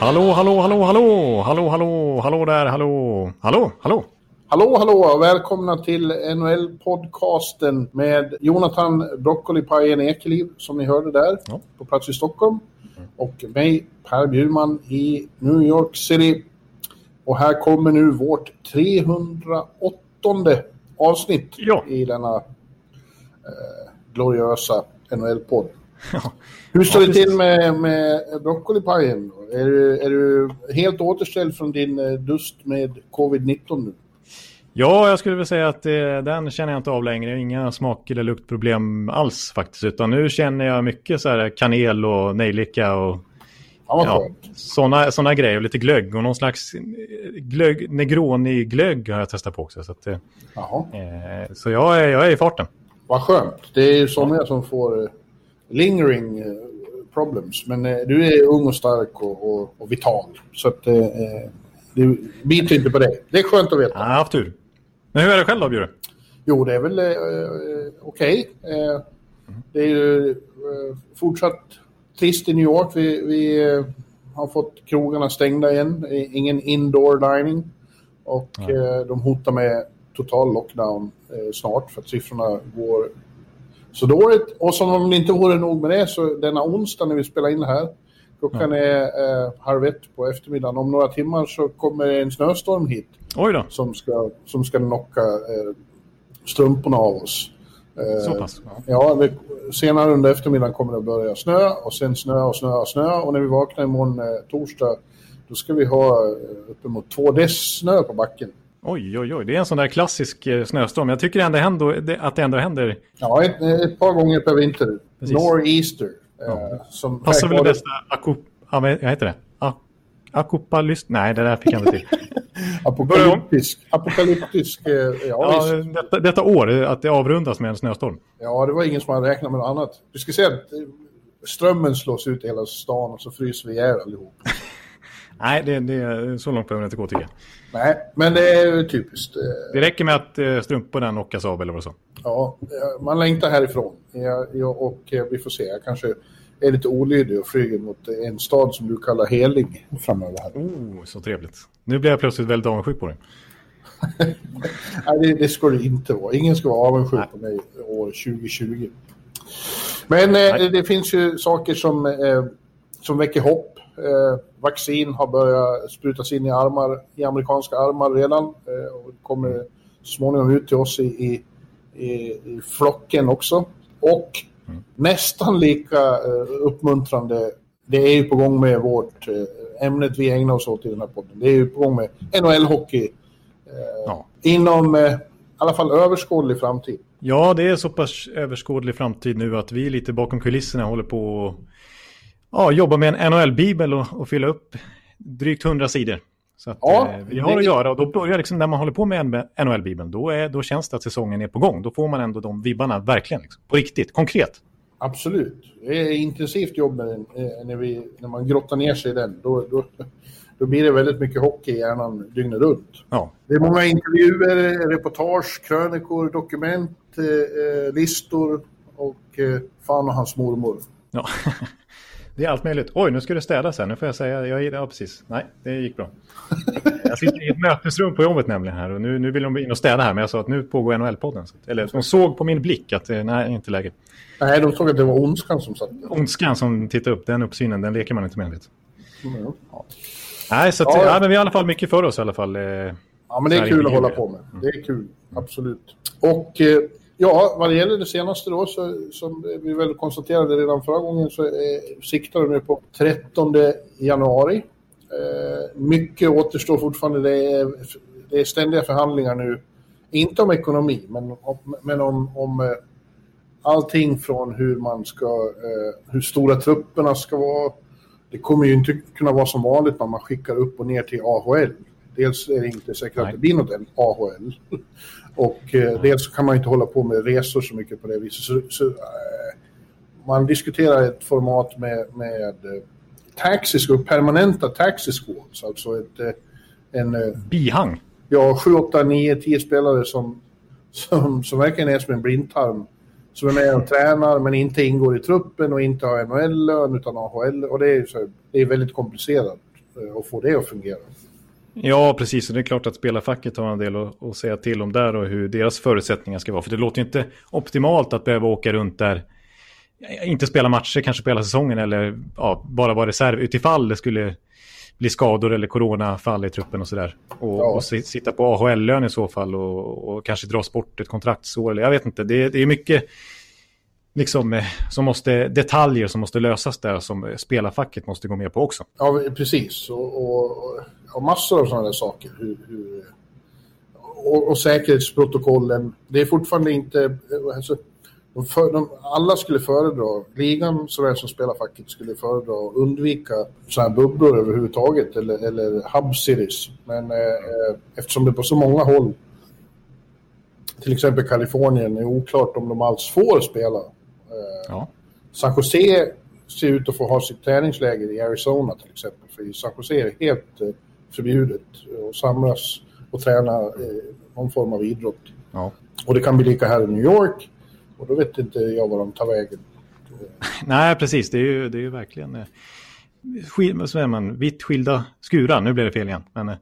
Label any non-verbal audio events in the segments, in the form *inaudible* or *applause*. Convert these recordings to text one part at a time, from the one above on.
Hallå, hallå, hallå, hallå, hallå, hallå, hallå där, hallå, hallå, hallå. Hallå, hallå och välkomna till NHL-podcasten med Jonathan Broccolipajen Ekeliv som ni hörde där Ja. på plats i Stockholm. Och mig, Per Bjurman i New York City. Och här kommer nu vårt 308 avsnitt Ja. i denna eh, gloriösa NHL-podd. Hur står Ja, det till med, med broccolipajen? Är du, är du helt återställd från din eh, dust med covid-19 nu? Ja, jag skulle väl säga att eh, den känner jag inte av längre. Inga smak eller luktproblem alls faktiskt. Utan nu känner jag mycket så här kanel och nejlika och Ja, sådana såna grejer. Och lite glögg och någon slags eh, glögg, Negroni-glögg har jag testat på också. Så, att, eh, så jag, är, jag är i farten. Vad skönt. Det är ju somliga som får lingering eh, problems. Men eh, du är ung och stark och, och, och vital. Så att eh, det biter inte på dig. Det är skönt att veta. Ja, jag har haft tur. Men hur är det själv då, Bjure? Jo, det är väl eh, okej. Eh, det är ju eh, fortsatt trist i New York. Vi, vi eh, har fått krogarna stängda igen. Ingen indoor dining. Och eh, de hotar med total lockdown snart för att siffrorna går så dåligt. Och som om det inte vore nog med det så denna onsdag när vi spelar in det här klockan är eh, halv ett på eftermiddagen. Om några timmar så kommer en snöstorm hit Oj då, som ska, som ska knocka eh, strumporna av oss. Eh, så pass. Ja. Ja, det, senare under eftermiddagen kommer det att börja snö och sen snö och snö och snö. Och när vi vaknar imorgon eh, torsdag då ska vi ha eh, uppemot två dess snö på backen. Oj, oj, oj. Det är en sån där klassisk eh, snöstorm. Jag tycker ändå, ändå att det ändå händer. Ja, ett, ett par gånger per vinter. Nor'easter. Eh, som Passar väl det bästa akop... Ja, vad heter det? Akopalyst... Nej, det där fick jag inte till. *laughs* Apokalyptisk. Apokalyptisk. Eh, ja, Ja, detta, detta år, eh, att det avrundas med en snöstorm. ja, det var ingen som hade räknat med något annat. Du ska se att eh, strömmen slås ut i hela stan och så fryser vi ihjäl allihop. *laughs* Nej, det, det, så långt behöver det inte gå tycker jag. Nej, men det är ju typiskt. Eh, Det räcker med att eh, strumporna knockas av eller vad så. Ja, eh, man längtar härifrån. Jag, och vi får se, jag kanske är lite olydig och flyger mot en stad som du kallar helig framöver här. Oh, så trevligt. Nu blir jag plötsligt väldigt avundsjuk på dig. *laughs* Nej, det, det ska det inte vara. Ingen ska vara avundsjuk på mig år 2020. Men eh, Nej. det, det finns ju saker som, eh, som väcker hopp. Eh, vaccin har börjat sprutas in i, armar, i amerikanska armar redan eh, och kommer småningom ut till oss i, i, i, flocken också. Och nästan lika eh, uppmuntrande, det är ju på gång med vårt eh, ämnet vi ägnar oss åt i den här podden. Det är ju på gång med NHL-hockey Ja. inom i alla fall överskådlig framtid. ja, det är så pass överskådlig framtid nu att vi lite bakom kulisserna håller på att ja, jobba med en NHL-bibel och, och fylla upp drygt 100 sidor. Så att, Ja, eh, vi har det- att göra och då börjar liksom när man håller på med NHL-bibeln då, är, då känns det att säsongen är på gång. Då får man ändå de vibbarna verkligen. Liksom, på riktigt, konkret. Absolut. Det är intensivt jobb med den, när, vi, när man grottar ner sig i den. Då, då, då blir det väldigt mycket hockey i hjärnan dygnet runt. Ja, Det är många intervjuer, reportage, krönikor, dokument, eh, eh, listor och eh, fan och hans mormor. Ja, *laughs* det är allt möjligt. Oj, nu ska det städas här. Nu får jag säga, jag, ja precis. Nej, det gick bra. Jag sitter i ett mötesrum på jobbet nämligen här och nu, nu vill de in och städa här. Men jag sa att nu pågår NHL-podden. Eller de såg på min blick att eh, nej, inte läge. Nej, de såg att det var ondskan som satt. Ondskan som tittar upp, den uppsynen, den leker man inte med. Mm. Nej, så att, Ja. ja. men vi har i alla fall mycket för oss i alla fall. eh. Ja, men det är kul att hålla på med. Det är kul, absolut. Och eh, ja, vad det gäller det senaste då, så, som vi väl konstaterade redan förra gången, så eh, siktar det nu på 13 januari. Eh, mycket återstår fortfarande. Det är, det är ständiga förhandlingar nu. Inte om ekonomi, men om, men om, om, eh, allting från hur man ska, eh, hur stora trupperna ska vara. Det kommer ju inte kunna vara som vanligt när man skickar upp och ner till AHL. Dels är det inte säkert Nej. att det blir något AHL. Och eh, dels kan man inte hålla på med resor så mycket på det viset. Så, så eh, man diskuterar ett format med, med eh, taxi permanenta taxi squads, alltså ett, eh, en... Bihang? Ja, 7, 8, 9, 10 spelare som, som, som verkligen är som en blindtarm. Som är med och tränar men inte ingår i truppen och inte har NHL-lön utan AHL. Och det är, så, det är väldigt komplicerat att få det att fungera. Ja, precis. Och det är klart att spelarfacket har en del att, att säga till om där och hur deras förutsättningar ska vara. För det låter inte optimalt att behöva åka runt där inte spela matcher, kanske spela säsongen eller ja, bara vara reserv utifall det skulle bli skador eller coronafall i truppen och sådär. Och, ja. och sitta på AHL-lön i så fall och, och, kanske dra bort ett kontraktsår. Jag vet inte, det, det är mycket liksom, eh, som måste, detaljer som måste lösas där som eh, spelarfacket måste gå med på också. Ja, precis. Och, och, och massor av sådana där saker. Hur, hur, och, och säkerhetsprotokollen. Det är fortfarande inte... Eh, alltså, de för, de, alla skulle föredra, ligan såväl som spelarfacket skulle föredra att undvika sådana här bubblor överhuvudtaget eller, eller hub series. Men eh, eh, eftersom det på så många håll, till exempel Kalifornien, är oklart om de alls får spela. Eh, ja. San Jose ser ut att få ha sitt träningsläger i Arizona till exempel. För i San Jose är det helt eh, förbjudet att samlas och träna eh, någon form av idrott. Ja. Och det kan bli lika här i New York. Och då vet inte jag var de tar vägen. *laughs* Nej, precis. Det är ju, det är ju verkligen skil, man, vitt skilda skurar. Nu blev det fel igen. Men,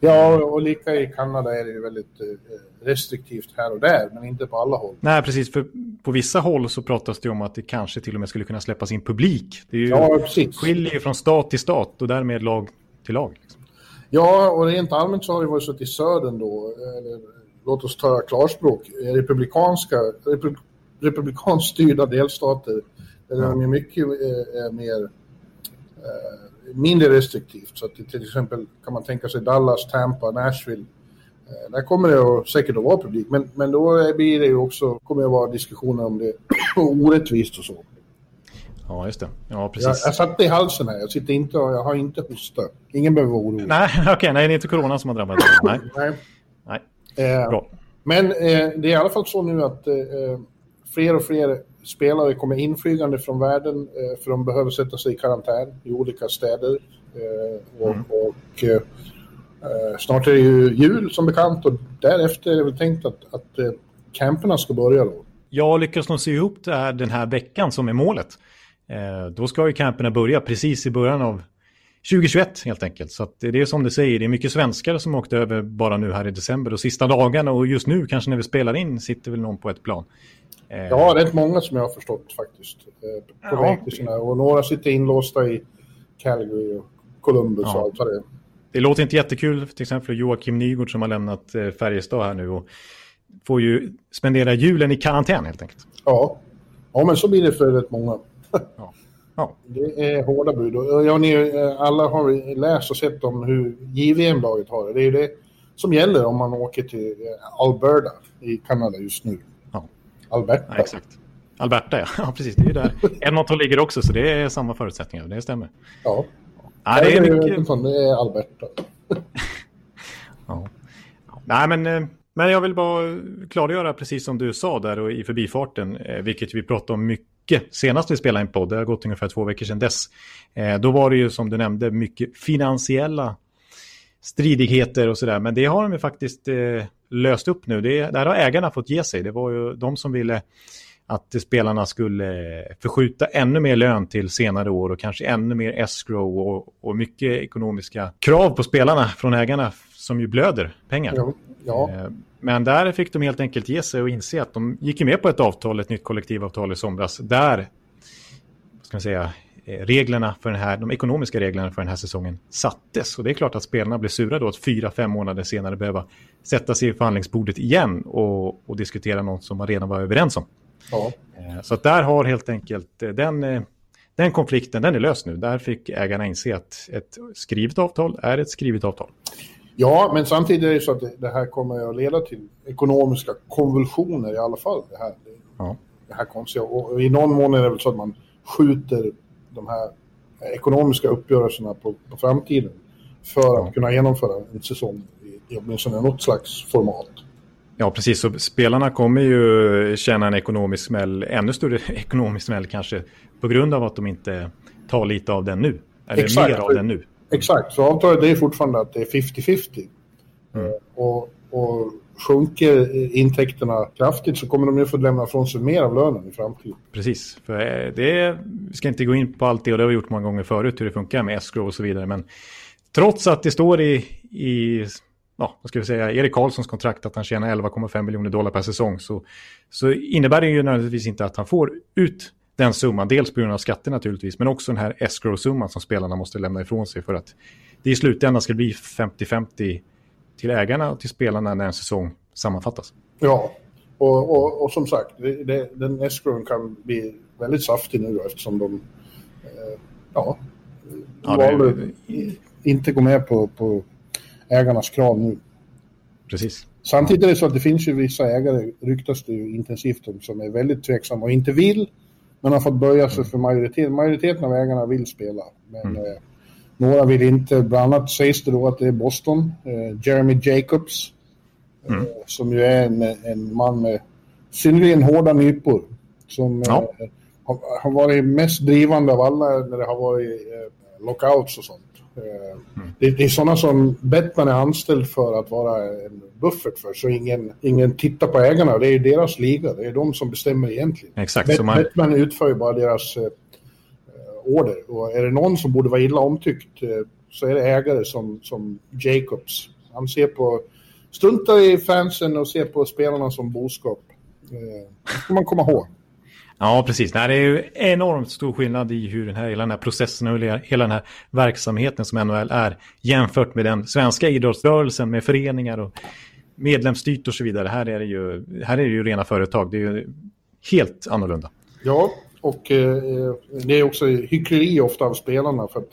ja, och lika i Kanada är det ju väldigt eh, restriktivt här och där, men inte på alla håll. Nej, precis. För på vissa håll så pratas det om att det kanske till och med skulle kunna släppas in publik. Det är ju, ja, precis. skiljer ju från stat till stat och därmed lag till lag. Liksom. Ja, och rent allmänt så har det varit så att i södern då, eller, låt oss ta klarspråk, republikanska, republik republikanskt styrda delstater där de är mycket eh, mer eh, mindre restriktivt. Så att till exempel kan man tänka sig Dallas, Tampa, Nashville. Eh, där kommer det säkert att vara publik, men, men då blir det ju också, kommer det att vara diskussioner om det är *clears throat* orättvist och så. Ja, just det. Ja, precis. Jag, jag satte i halsen här. Jag, sitter inte och, jag har inte hosta. Ingen behöver vara orolig. Nej, *laughs* okej. Okay, nej, det är inte corona som har drabbat dig. Nej. *laughs* nej. nej. Eh, Bra. Men eh, det är i alla fall så nu att eh, fler och fler spelare kommer inflygande från världen eh, för de behöver sätta sig i karantän i olika städer. Eh, och, mm. och eh, snart är det ju jul som bekant och därefter är det väl tänkt att, att camperna ska börja då. Jag lyckas nog se ihop det här den här veckan som är målet. då ska ju camperna börja precis i början av 2021 helt enkelt. Så det är som du säger, det är mycket svenskar som åkte över bara nu här i december och sista dagarna och just nu kanske när vi spelar in sitter väl någon på ett plan. Eh, ja, rätt många som jag har förstått faktiskt. Eh, på ja. väg till sina, och några sitter inlåsta i Calgary och Columbus ja. och allt vad det är. Det låter inte jättekul, till exempel Joakim Nygård som har lämnat eh, Färjestad här nu och får ju spendera julen i karantän helt enkelt. Ja, ja men så blir det för rätt många. Ja. Ja. Det är hårda bud. Och ja, ni, alla har läst och sett om hur JVM-laget har det. Det är det som gäller om man åker till Alberta i Kanada just nu. Alberta. Ja, exakt. Alberta, ja. *laughs* ja. precis. Det är där. Edmonton ligger också, så det är samma förutsättningar. Det stämmer. Ja. ja det, är mycket... det är Alberta. *laughs* ja. Nej, men, eh, men jag vill bara klargöra, precis som du sa där och i förbifarten, eh, vilket vi pratade om mycket senast vi spelade en podd, det har gått ungefär två veckor sedan dess. Eh, då var det ju som du nämnde mycket finansiella stridigheter och sådär. Men det har de ju faktiskt eh, löst upp nu. Det, där har ägarna fått ge sig. Det var ju de som ville att spelarna skulle förskjuta ännu mer lön till senare år och kanske ännu mer escrow och, och mycket ekonomiska krav på spelarna från ägarna som ju blöder pengar. Ja, ja. Men där fick de helt enkelt ge sig och inse att de gick med på ett avtal, ett nytt kollektivavtal i somras, där ska man säga, Eh, reglerna för den här, de ekonomiska reglerna för den här säsongen sattes. Och det är klart att spelarna blir sura då att fyra, fem månader senare behöva sätta sig i förhandlingsbordet igen och, och diskutera något som man redan var överens om. Ja. Eh, så att där har helt enkelt eh, den, den konflikten, den är löst nu. Där fick ägarna inse att ett skrivet avtal är ett skrivet avtal. Ja, men samtidigt är det så att det här kommer att leda till ekonomiska konvulsioner i alla fall. Det här. Ja. det här konstiga. Och i någon mån är det väl så att man skjuter de här ekonomiska uppgörelserna på, på framtiden för att ja. kunna genomföra en säsong i, i åtminstone något slags format. Ja, precis. Så spelarna kommer ju känna en ekonomisk smäll, ännu större *laughs* ekonomisk smäll kanske, på grund av att de inte tar lite av den nu. Eller Exakt. mer av den nu. Exakt, så avtalet är fortfarande att det är 50-50. Mm. Och, och sjunker intäkterna kraftigt så kommer de ju få lämna från sig mer av lönen i framtiden. Precis, för eh, det vi ska inte gå in på allt det och det har vi gjort många gånger förut hur det funkar med escrow och så vidare. Men trots att det står i, i ja, vad ska vi säga, Erik Karlssons kontrakt att han tjänar 11,5 miljoner dollar per säsong så, så innebär det ju nödvändigtvis inte att han får ut den summan. Dels på grund av skatter naturligtvis, men också den här escrow-summan som spelarna måste lämna ifrån sig för att det i slutändan ska bli 50-50 till ägarna och till spelarna när en säsong sammanfattas. Ja, och, och, och som sagt, det, det, den escrowen kan bli väldigt saftig nu eftersom de eh, ja, ja valde det... inte gå med på, på ägarnas krav nu. Precis. Samtidigt är det så att det finns ju vissa ägare, ryktas det ju intensivt om, som är väldigt tveksamma och inte vill, men har fått böja sig för majoriteten. Majoriteten av ägarna vill spela, men mm. eh, några vill inte. Bland annat sägs det då att det är Boston, eh, Jeremy Jacobs, eh, mm. som ju är en, en man med synnerligen hårda nypor. Som ja. eh, har, har, varit mest drivande av alla när det har varit eh, lockouts och sånt. Mm. Det, det, är sådana som Bettman är anställd för att vara en buffert för, så ingen, ingen tittar på ägarna. Det är deras liga, det är de som bestämmer egentligen. Exakt, Bet, man... Bettman utför ju bara deras eh, order. Och är det någon som borde vara illa omtyckt eh, så är det ägare som, som Jacobs. Han ser på, struntar i fansen och ser på spelarna som boskap. Eh, det ska man komma ihåg. Ja, precis. Nej, det är ju enormt stor skillnad i hur den här, hela den här processen och hela den här verksamheten som NHL är jämfört med den svenska idrottsrörelsen med föreningar och medlemsstyrt och så vidare. Här är det ju, här är det ju rena företag. Det är ju helt annorlunda. Ja, och eh, det är också hyckleri ofta av spelarna för att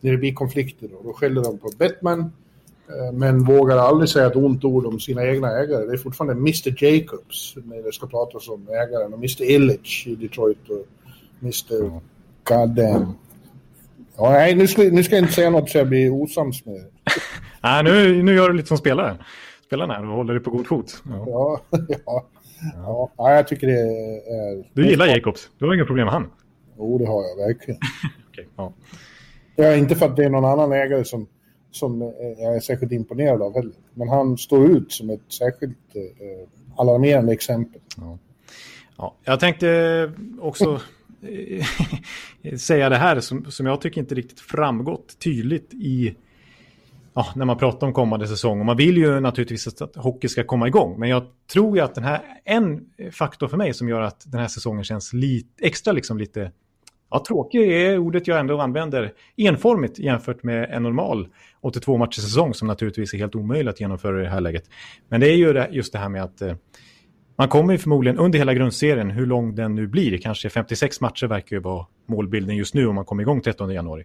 när det blir konflikter då, då skäller de på Batman men vågar aldrig säga ett ont ord om sina egna ägare. Det är fortfarande Mr Jacobs när det ska pratas om ägaren och Mr Illich i Detroit och Mr Goddamn. Ja, nej, nu ska, nu ska jag inte säga något så jag blir osams med *laughs* Nej, nu, nu gör du lite som spelare. Spelarna här och håller dig på god fot. Ja, ja, *laughs* ja. Ja, ja jag tycker det är... Du gillar Jacobs? Du har inga problem med han? Jo, det har jag verkligen. *laughs* okay, ja. ja, inte för att det är någon annan ägare som, som jag är särskilt imponerad av heller. Men han står ut som ett särskilt eh, alarmerande exempel. Ja. ja jag tänkte också *laughs* *laughs* säga det här som, som jag tycker inte riktigt framgått tydligt i ja, när man pratar om kommande säsong. Och man vill ju naturligtvis att hockey ska komma igång. Men jag tror ju att den här, en faktor för mig som gör att den här säsongen känns lite, extra liksom lite, ja tråkig är ordet jag ändå använder, enformigt jämfört med en normal 82 matchers säsong som naturligtvis är helt omöjligt att genomföra i det här läget. Men det är ju just det här med att eh, man kommer ju förmodligen under hela grundserien, hur lång den nu blir, kanske 56 matcher verkar ju vara målbilden just nu om man kommer igång 13 januari.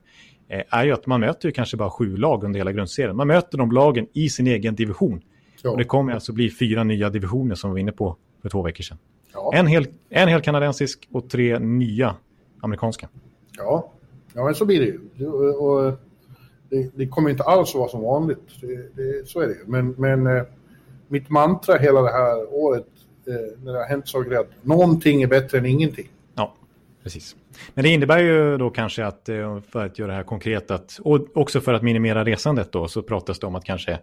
Eh, är ju att man möter ju kanske bara sju lag under hela grundserien. Man möter de lagen i sin egen division. Ja. Och det kommer alltså bli fyra nya divisioner som vi var inne på för två veckor sedan. Ja. En, hel, en hel kanadensisk och tre nya amerikanska. Ja, ja men så blir det ju. Och det, det kommer inte alls vara som vanligt. Det, det, så är det ju. Men, men eh, mitt mantra hela det här året eh, när det har hänt saker är att någonting är bättre än ingenting. Ja, precis. Men det innebär ju då kanske att, eh, för att göra det här konkret, att, och också för att minimera resandet då, så pratas det om att kanske,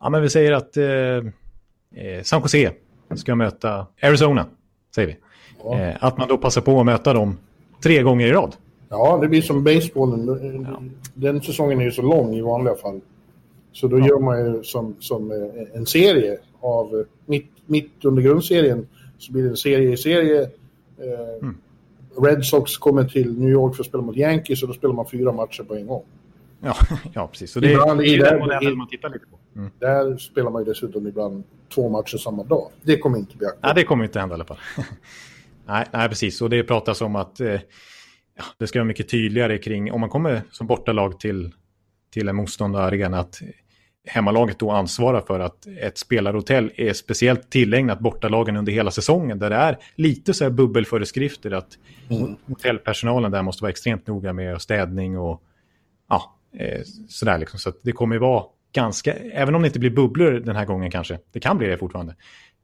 ja men vi säger att eh, eh, San Jose ska möta Arizona, säger vi. Ja. Eh, att man då passar på att möta dem tre gånger i rad. Ja, det blir som basebollen. Ja. Den säsongen är ju så lång i vanliga fall. Så då ja. gör man ju som, som en serie av, mitt, mitt under grundserien så blir det en serie i serie. Eh, mm. Red Sox kommer till New York för att spela mot Yankees och då spelar man fyra matcher på en gång. Ja, *laughs* ja precis. Så det, ibland, det är den modellen man tittar lite på. Mm. Där spelar man ju dessutom ibland två matcher samma dag. Det kommer inte bli aktuellt. Nej, det kommer inte hända i alla fall. *laughs* nej, nej, precis. Och det pratas om att eh, det ska vara mycket tydligare kring, om man kommer som bortalag till, till en motståndararena, att hemmalaget då ansvarar för att ett spelarhotell är speciellt tillägnat bortalagen under hela säsongen. Där det är lite så här bubbelföreskrifter att mm. hotellpersonalen där måste vara extremt noga med städning och ja, eh, sådär liksom. Så det kommer ju vara ganska, även om det inte blir bubblor den här gången kanske, det kan bli det fortfarande.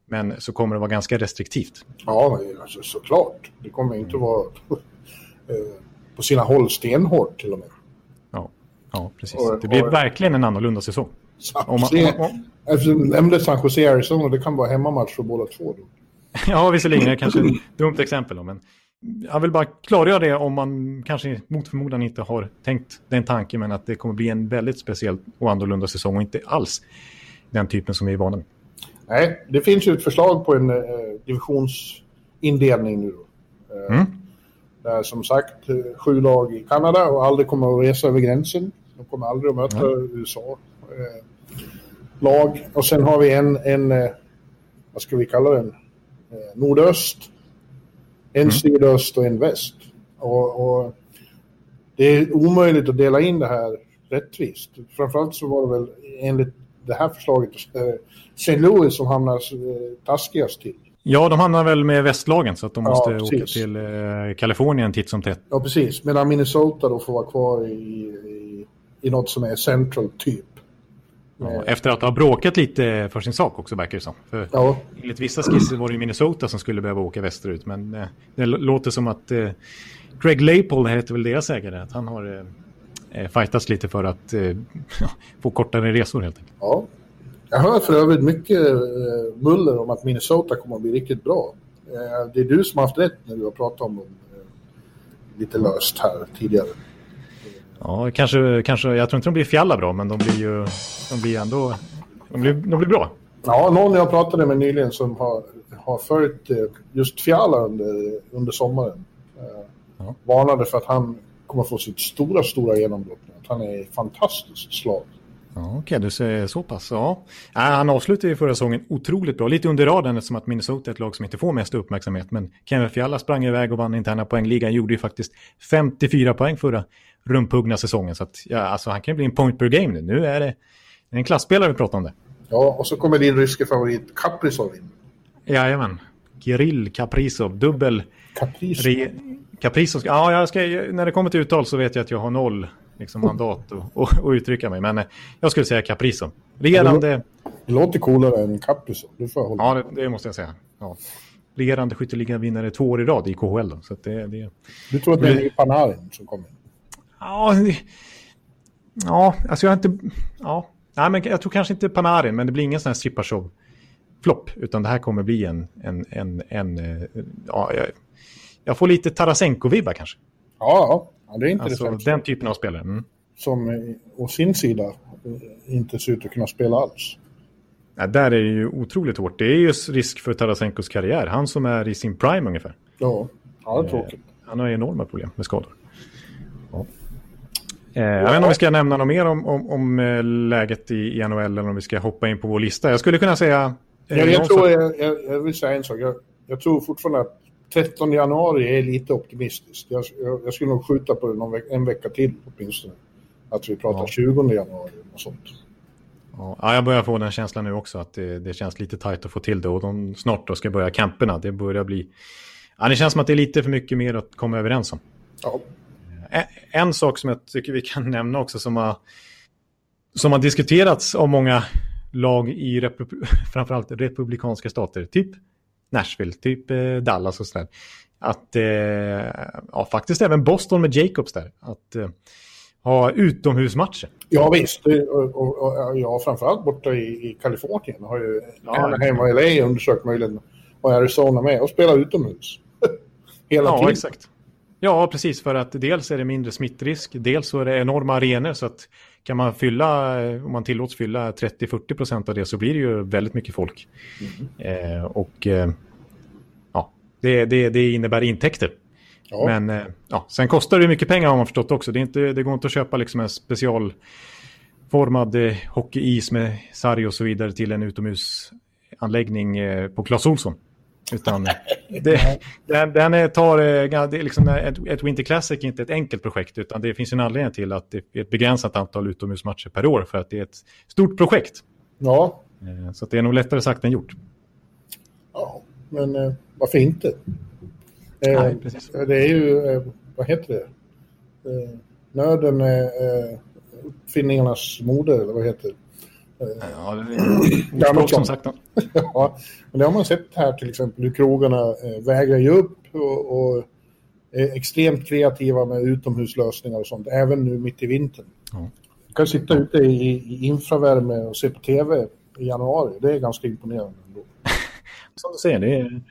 Men så kommer det vara ganska restriktivt. Ja, alltså, såklart. Det kommer inte vara *laughs* eh, på sina håll stenhårt till och med. Ja, ja precis. Och, det blir och, verkligen en annorlunda säsong. San om man, om, om, Eftersom du nämnde San Jose Arizona, det kan vara hemmamatch för båda två. Då. *laughs* ja, visserligen. Det kanske ett dumt exempel. Då, men jag vill bara klargöra det om man kanske mot förmodan inte har tänkt den tanken, men att det kommer bli en väldigt speciell och annorlunda säsong och inte alls den typen som vi är vana med. Nej, det finns ju ett förslag på en eh, divisionsindelning nu. Eh, mm. Där som sagt eh, sju lag i Kanada och aldrig kommer att resa över gränsen. De kommer aldrig att möta mm. USA. Eh, lag. Och sen har vi en, en eh, vad ska vi kalla den? Eh, nordöst. En mm. sydöst och en väst. Och, och, det är omöjligt att dela in det här rättvist. Framförallt så var det väl enligt det här förslaget eh, St. Louis som hamnar taskigast till. Ja, de hamnar väl med västlagen så att de måste ja, åka till eh, Kalifornien titt som tätt. Ja, precis. Medan Minnesota då får vara kvar i, i, i något som är central typ. Ja, efter att ha bråkat lite för sin sak också verkar det som. För ja. Enligt vissa skisser var det Minnesota som skulle behöva åka västerut. Men eh, det låter som att eh, Craig Leipold heter väl deras ägare. Att han har eh, eh fightats lite för att eh, få kortare resor helt enkelt. Ja. Jag hör för övrigt mycket eh, muller om att Minnesota kommer att bli riktigt bra. Eh, det är du som har haft rätt när du har pratat om dem eh, lite löst här tidigare. Ja, kanske, kanske, jag tror inte de blir fjalla bra, men de blir ju de blir ändå de blir, de blir bra. Ja, någon jag pratade med nyligen som har, har följt just Fiala under, under sommaren ja. varnade för att han kommer få sitt stora, stora genombrott. Han är fantastiskt slag. Ja, Okej, okay, du säger så pass. Ja. ja. han avslutade ju förra säsongen otroligt bra. Lite under raden eftersom att Minnesota är ett lag som inte får mest uppmärksamhet. Men Kevin Fiala sprang iväg och vann interna poängligan. Gjorde ju faktiskt 54 poäng förra rumphuggna säsongen. Så att, ja, alltså, han kan bli en point per game nu. Nu är det en klassspelare vi pratar om det. Ja, och så kommer din ryske favorit Kaprizov in. Jajamän. Kirill Kaprizov, dubbel... Kaprizov? Re... Kaprizov. Ja, jag ska, när det kommer till uttal så vet jag att jag har noll liksom, mandat att uttrycka mig. Men eh, jag skulle säga Caprizo. Regerande... Det låter coolare än Caprizo. Det får hålla Ja, det, det måste jag säga. Ja. Regerande skytteligavinnare två år i rad i KHL. Då, så det, det... Du tror att det är. Panarin som kommer? Ja, det... ja, alltså jag har inte... Ja. Nej, men jag tror kanske inte Panarin, men det blir ingen sån här stripparshow flopp, utan det här kommer bli en... en, en, en eh, ja, jag, får lite Tarasenko-vibbar kanske. Ja, Ja, det är inte alltså, den typen av spelare. Mm. Som å sin sida eh, inte ser ut att kunna spela alls. Ja, där är det ju otroligt hårt. Det är ju risk för Tarasenkos karriär. Han som är i sin prime ungefär. Ja, ja det är tråkigt. Eh, han har enorma problem med skador. Ja. Eh, jag vet inte om vi ska nämna något mer om, om, om läget i, i NHL eller om vi ska hoppa in på vår lista. Jag skulle kunna säga... Ja, jag, tror, jag, jag, vill säga en sak. Jag, jag tror fortfarande att 13 januari är lite optimistiskt. Jag, jag, jag skulle nog skjuta på det veck, en vecka till åtminstone. Att vi pratar ja. 20 januari och sånt. Ja, jag börjar få den känslan nu också att det, det känns lite tajt att få till det och de snart då ska börja camperna. Det börjar bli... Ja, det känns som att det är lite för mycket mer att komma överens om. Ja. En, en sak som jag tycker vi kan *laughs* nämna också som har, som har diskuterats av många lag i repub *laughs* framförallt republikanska stater, typ Nashville, typ eh, Dallas och sådär. Att, eh, ja faktiskt även Boston med Jacobs där, att eh, ha utomhusmatcher. Ja visst, och, och, och, ja framförallt borta i, i Kalifornien har ju ja, Anaheim och LA undersökt möjligheten och Arizona med och spela utomhus. *laughs* Hela ja, tiden. exakt. Ja, precis. För att dels är det mindre smittrisk, dels så är det enorma arenor så att kan man fylla, om man tillåts fylla 30-40 procent av det så blir det ju väldigt mycket folk. Mm. Eh, och eh, ja, det, det, det, innebär intäkter. Ja. Men eh, ja, sen kostar det mycket pengar har man förstått också. Det, är inte, det går inte att köpa liksom en specialformad eh, hockeyis med sarg och så vidare till en utomhusanläggning eh, på Clas Olsson. Utan det, den, den tar, det är liksom ett, ett Winter Classic är inte ett enkelt projekt utan det finns en anledning till att det är ett begränsat antal utomhusmatcher per år för att det är ett stort projekt. Ja. Så det är nog lättare sagt än gjort. Ja, men eh, varför inte? Eh, Nej, precis. Det är ju, eh, vad heter det? Eh, nöden är eh, uppfinningarnas moder, eller vad heter det? Ja, det *clears throat* är som sagt. *laughs* ja, men det har man sett här till exempel hur krogarna eh, vägrar ge upp och, och är extremt kreativa med utomhuslösningar och sånt, även nu mitt i vintern. Ja. Du kan sitta ute i, i infravärme och se på tv i januari. Det är ganska imponerande. Ändå. *laughs* Som du säger, det är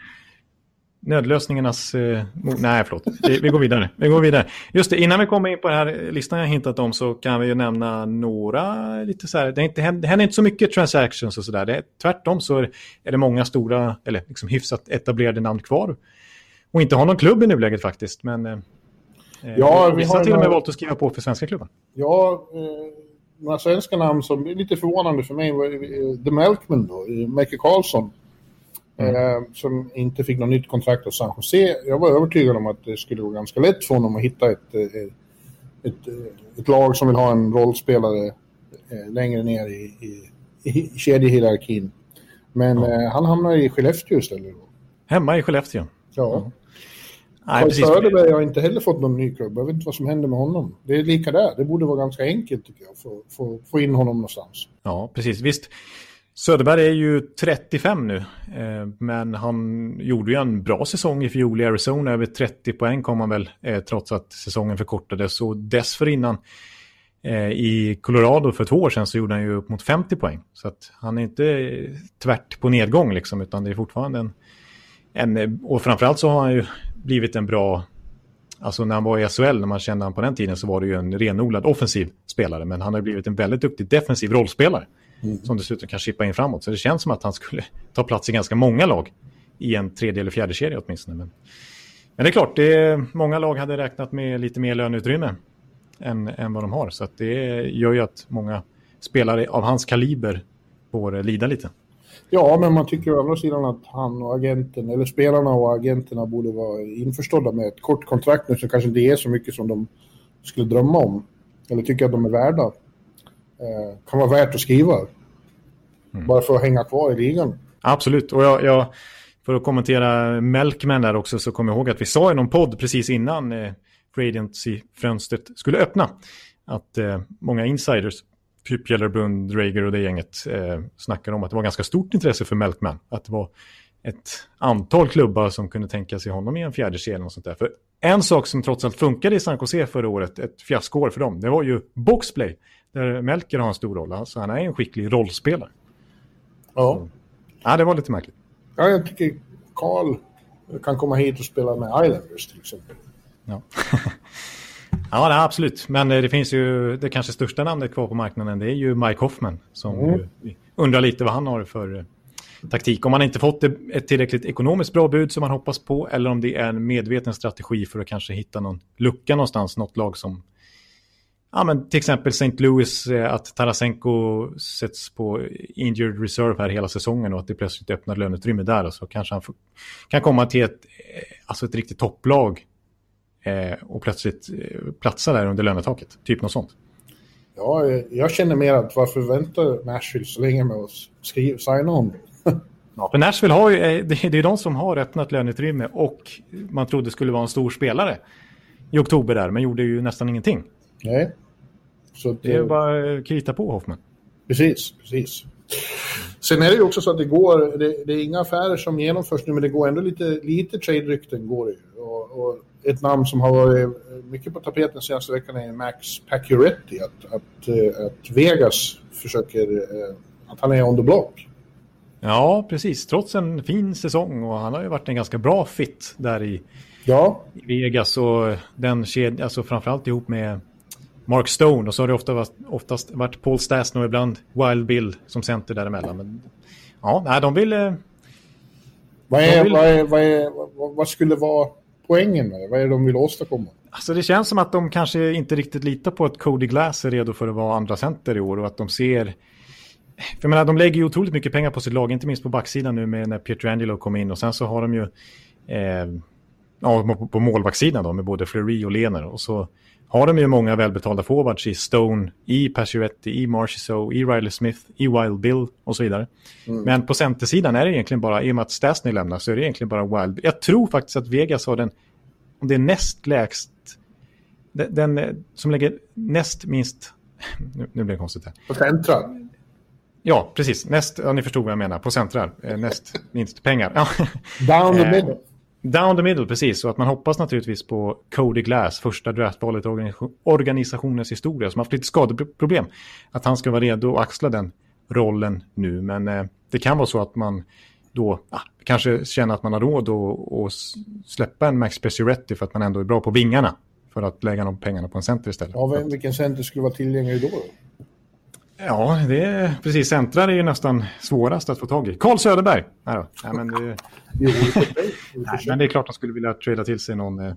nödlösningarnas... Eh, nej, förlåt. Vi, vi, går vidare. vi går vidare. Just det, innan vi kommer in på den här listan jag hintat om så kan vi ju nämna några lite så här... Det, är inte, det händer inte så mycket transactions och sådär. Tvärtom så är det många stora, eller liksom hyfsat etablerade namn kvar. Och inte har någon klubb i nuläget faktiskt, men... Eh, ja, vi har till och med valt att skriva på för svenska klubben. Ja, eh, några svenska namn som är lite förvånande för mig eh, The Melkman då, Micke Karlsson. Mm. Eh, som inte fick något nytt kontrakt av San Jose. Jag var övertygad om att det skulle gå ganska lätt för honom att hitta ett, ett, ett, ett lag som vill ha en rollspelare eh, längre ner i, i, i kedjehierarkin. Men mm. eh, han hamnar i Skellefteå istället. Då. Hemma i Skellefteå? Ja. Mm. Nej, precis. Söderberg har inte heller fått någon ny klubb. Jag vet inte vad som händer med honom. Det är lika där. Det borde vara ganska enkelt tycker jag, för att få in honom någonstans. Ja, precis. Visst. Söderberg är ju 35 nu, eh, men han gjorde ju en bra säsong i fjol i Arizona. Över 30 poäng kom han väl, eh, trots att säsongen förkortades. Och dessförinnan eh, i Colorado för två år sedan så gjorde han ju upp mot 50 poäng. Så att han är inte tvärt på nedgång liksom, utan det är fortfarande en... en och framförallt så har han ju blivit en bra... Alltså när han var i SHL, när man kände honom på den tiden, så var det ju en renodlad offensiv spelare. Men han har blivit en väldigt duktig defensiv rollspelare. Mm. Som dessutom kan chippa in framåt. Så det känns som att han skulle ta plats i ganska många lag. I en tredje eller fjärde serie åtminstone. Men, men det är klart, det är, många lag hade räknat med lite mer löneutrymme än, än vad de har. Så det gör ju att många spelare av hans kaliber får lida lite. Ja, men man tycker å andra sidan att han och agenten, eller spelarna och agenterna borde vara införstådda med ett kort kontrakt nu som kanske inte är så mycket som de skulle drömma om. Eller tycker att de är värda kan vara värt att skriva. Mm. Bara för att hänga kvar i ligan. Absolut, och jag, jag, för att kommentera Melkman där också så kommer jag ihåg att vi sa i någon podd precis innan eh, Radiancy-fönstret skulle öppna att eh, många insiders, typ Gellerbrund, Drager och det gänget, eh, snackade om att det var ganska stort intresse för Melkman. Att det var ett antal klubbar som kunde tänka sig honom i en fjärde kedja och sånt där. För en sak som trots allt funkade i San Jose förra året, ett fiaskoår för dem, det var ju boxplay. Där Melker har en stor roll. Alltså han är en skicklig rollspelare. Ja. Så, ja, det var lite märkligt. Ja, jag tycker Karl kan komma hit och spela med Islanders till exempel. Ja. *laughs* ja, det absolut. Men det finns ju det kanske största namnet kvar på marknaden. Det är ju Mike Hoffman. Som mm. undrar lite vad han har för eh, taktik. Om man inte fått ett tillräckligt ekonomiskt bra bud som man hoppas på. Eller om det är en medveten strategi för att kanske hitta någon lucka någonstans. Något lag som ja, men till exempel St. Louis, eh, att Tarasenko sätts på injured reserve här hela säsongen och att det plötsligt öppnar löneutrymme där. Och så kanske han kan komma till ett, eh, alltså ett riktigt topplag eh, och plötsligt eh, platsa där under lönetaket. Typ något sånt. Ja, jag känner mer att varför väntar Nashville så länge med att skriva, signa honom? *laughs* ja, för Nashville har ju, det är de som har öppnat löneutrymme och man trodde skulle vara en stor spelare i oktober där, men gjorde ju nästan ingenting. Nej. Så det är eh, bara att krita på Hoffman. Precis, precis. Sen är det ju också så att det går, det, det, är inga affärer som genomförs nu, men det går ändå lite, lite trade-rykten går det och, och, ett namn som har varit mycket på tapeten senaste veckan är Max Pacioretty, att, att, eh, att Vegas försöker, eh, att han är on the block. Ja, precis. Trots en fin säsong och han har ju varit en ganska bra fit där i, ja. i Vegas och den kedjan, alltså framförallt ihop med Mark Stone och så har det ofta varit, oftast varit Paul Stasny och ibland Wild Bill som center däremellan. Men, ja, nej, de vill... Eh, vad, är, vill... Vad, är, vad, är, vad, skulle vara poängen med det? Vad är det de vill åstadkomma? Alltså det känns som att de kanske inte riktigt litar på att Cody Glass är redo för att vara andra center i år och att de ser för jag menar, de lägger ju otroligt mycket pengar på sitt lag, inte minst på backsidan nu med när Pietrangelo kom in och sen så har de ju eh, ja, på, på målvaktssidan då med både Fleury och Lener och så har de ju många välbetalda forwards i Stone, i Pacioretty, i Marchessault, i Riley Smith, i Wild Bill och så vidare. Mm. Men på centersidan är det egentligen bara, i och med att Stasny lämnar, så är det egentligen bara Wild Bill. Jag tror faktiskt att Vegas har den, om det är näst lägst, den, den som lägger näst minst, *laughs* nu, nu blir det konstigt här. På central? Ja, precis. Näst, ja, ni förstod vad jag menar, på central, eh, näst minst pengar. *laughs* Down the middle. Down the middle, precis. Och att man hoppas naturligtvis på Cody Glass, första draftvalet i organisationens historia, som har haft lite skadeproblem. Att han ska vara redo att axla den rollen nu. Men eh, det kan vara så att man då ah, kanske känner att man har råd att släppa en Max Pacioretty för att man ändå är bra på vingarna. För att lägga de pengarna på en center istället. Ja, vilken center skulle vara tillgänglig då? Ja, det är precis. Centrar är ju nästan svårast att få tag i. Karl Söderberg! Nej, då. Nej, men, det... *laughs* Nej, men det är klart att de skulle vilja trada till sig någon, eh,